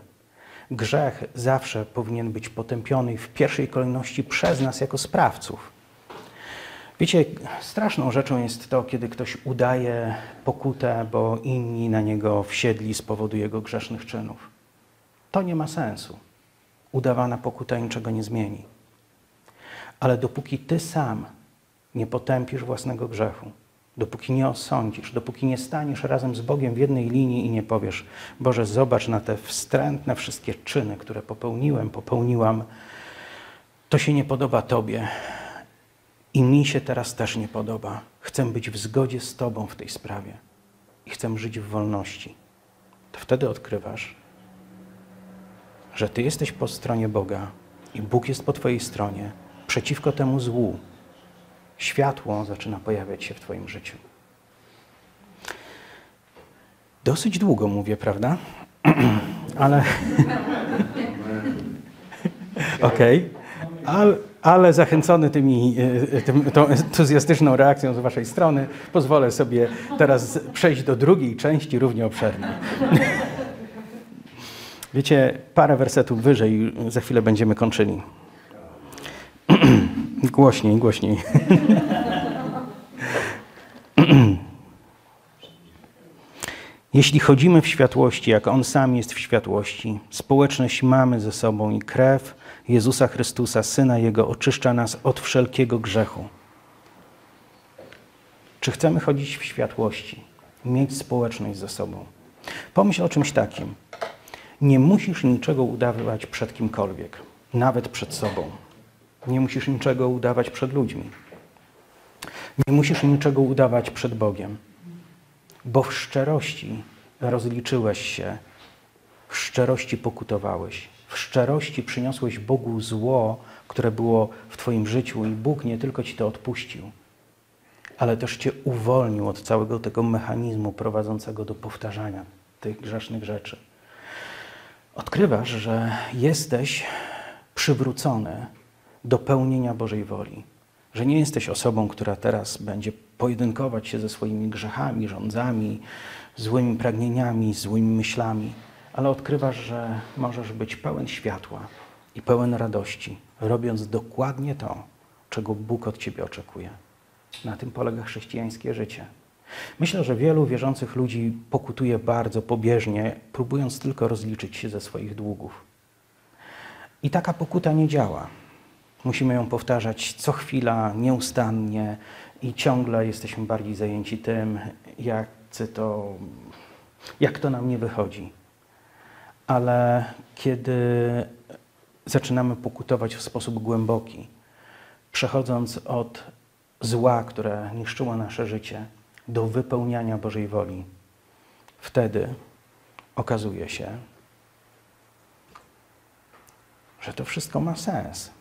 Grzech zawsze powinien być potępiony w pierwszej kolejności przez nas jako sprawców. Wiecie, straszną rzeczą jest to, kiedy ktoś udaje pokutę, bo inni na niego wsiedli z powodu jego grzesznych czynów. To nie ma sensu. Udawana pokuta niczego nie zmieni. Ale dopóki ty sam nie potępisz własnego grzechu, dopóki nie osądzisz, dopóki nie staniesz razem z Bogiem w jednej linii i nie powiesz: Boże, zobacz na te wstrętne wszystkie czyny, które popełniłem, popełniłam, to się nie podoba Tobie i mi się teraz też nie podoba. Chcę być w zgodzie z Tobą w tej sprawie i chcę żyć w wolności. To wtedy odkrywasz, że Ty jesteś po stronie Boga i Bóg jest po Twojej stronie, przeciwko temu złu, Światło zaczyna pojawiać się w Twoim życiu. Dosyć długo mówię, prawda? ale. Okej. Okay. Ale, zachęcony tymi, e, tym, tą entuzjastyczną reakcją z Waszej strony, pozwolę sobie teraz przejść do drugiej części, równie obszernej. Wiecie, parę wersetów wyżej, za chwilę będziemy kończyli. głośniej, głośniej. Jeśli chodzimy w światłości, jak On sam jest w światłości, społeczność mamy ze sobą i krew Jezusa Chrystusa, Syna Jego, oczyszcza nas od wszelkiego grzechu. Czy chcemy chodzić w światłości, mieć społeczność ze sobą? Pomyśl o czymś takim. Nie musisz niczego udawać przed kimkolwiek, nawet przed sobą. Nie musisz niczego udawać przed ludźmi. Nie musisz niczego udawać przed Bogiem bo w szczerości rozliczyłeś się, w szczerości pokutowałeś, w szczerości przyniosłeś Bogu zło, które było w Twoim życiu, i Bóg nie tylko Ci to odpuścił, ale też Cię uwolnił od całego tego mechanizmu prowadzącego do powtarzania tych grzesznych rzeczy. Odkrywasz, że jesteś przywrócony do pełnienia Bożej woli że nie jesteś osobą, która teraz będzie pojedynkować się ze swoimi grzechami, rządzami, złymi pragnieniami, złymi myślami, ale odkrywasz, że możesz być pełen światła i pełen radości, robiąc dokładnie to, czego Bóg od ciebie oczekuje. Na tym polega chrześcijańskie życie. Myślę, że wielu wierzących ludzi pokutuje bardzo pobieżnie, próbując tylko rozliczyć się ze swoich długów. I taka pokuta nie działa. Musimy ją powtarzać co chwila, nieustannie i ciągle jesteśmy bardziej zajęci tym, jak to, jak to nam nie wychodzi. Ale kiedy zaczynamy pokutować w sposób głęboki, przechodząc od zła, które niszczyło nasze życie, do wypełniania Bożej woli, wtedy okazuje się, że to wszystko ma sens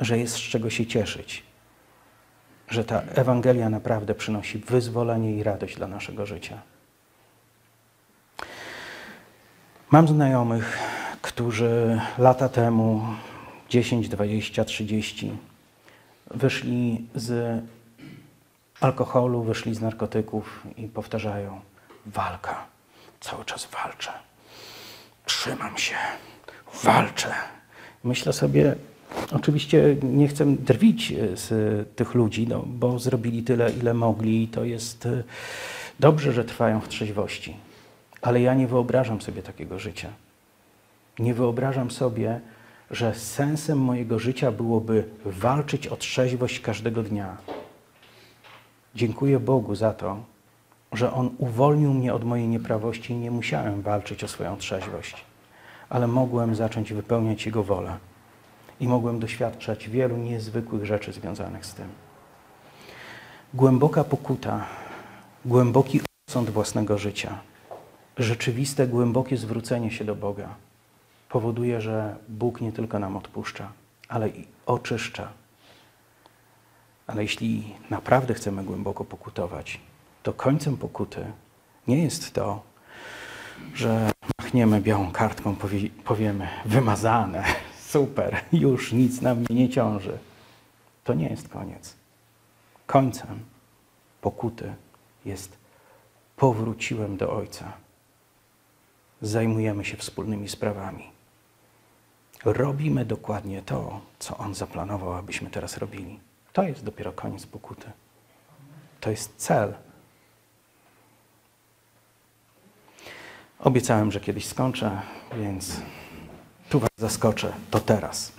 że jest z czego się cieszyć, że ta Ewangelia naprawdę przynosi wyzwolenie i radość dla naszego życia. Mam znajomych, którzy lata temu, 10, 20, 30, wyszli z alkoholu, wyszli z narkotyków i powtarzają: walka, cały czas walczę, trzymam się, walczę. Myślę sobie, Oczywiście nie chcę drwić e, z tych ludzi, no, bo zrobili tyle, ile mogli i to jest e, dobrze, że trwają w trzeźwości. Ale ja nie wyobrażam sobie takiego życia. Nie wyobrażam sobie, że sensem mojego życia byłoby walczyć o trzeźwość każdego dnia. Dziękuję Bogu za to, że On uwolnił mnie od mojej nieprawości i nie musiałem walczyć o swoją trzeźwość, ale mogłem zacząć wypełniać Jego wolę i mogłem doświadczać wielu niezwykłych rzeczy związanych z tym. Głęboka pokuta, głęboki osąd własnego życia, rzeczywiste, głębokie zwrócenie się do Boga powoduje, że Bóg nie tylko nam odpuszcza, ale i oczyszcza. Ale jeśli naprawdę chcemy głęboko pokutować, to końcem pokuty nie jest to, że machniemy białą kartką, powiemy wymazane, super, już nic na mnie nie ciąży. To nie jest koniec. Końcem pokuty jest powróciłem do Ojca. Zajmujemy się wspólnymi sprawami. Robimy dokładnie to, co On zaplanował, abyśmy teraz robili. To jest dopiero koniec pokuty. To jest cel. Obiecałem, że kiedyś skończę, więc tu Was zaskoczę, to teraz.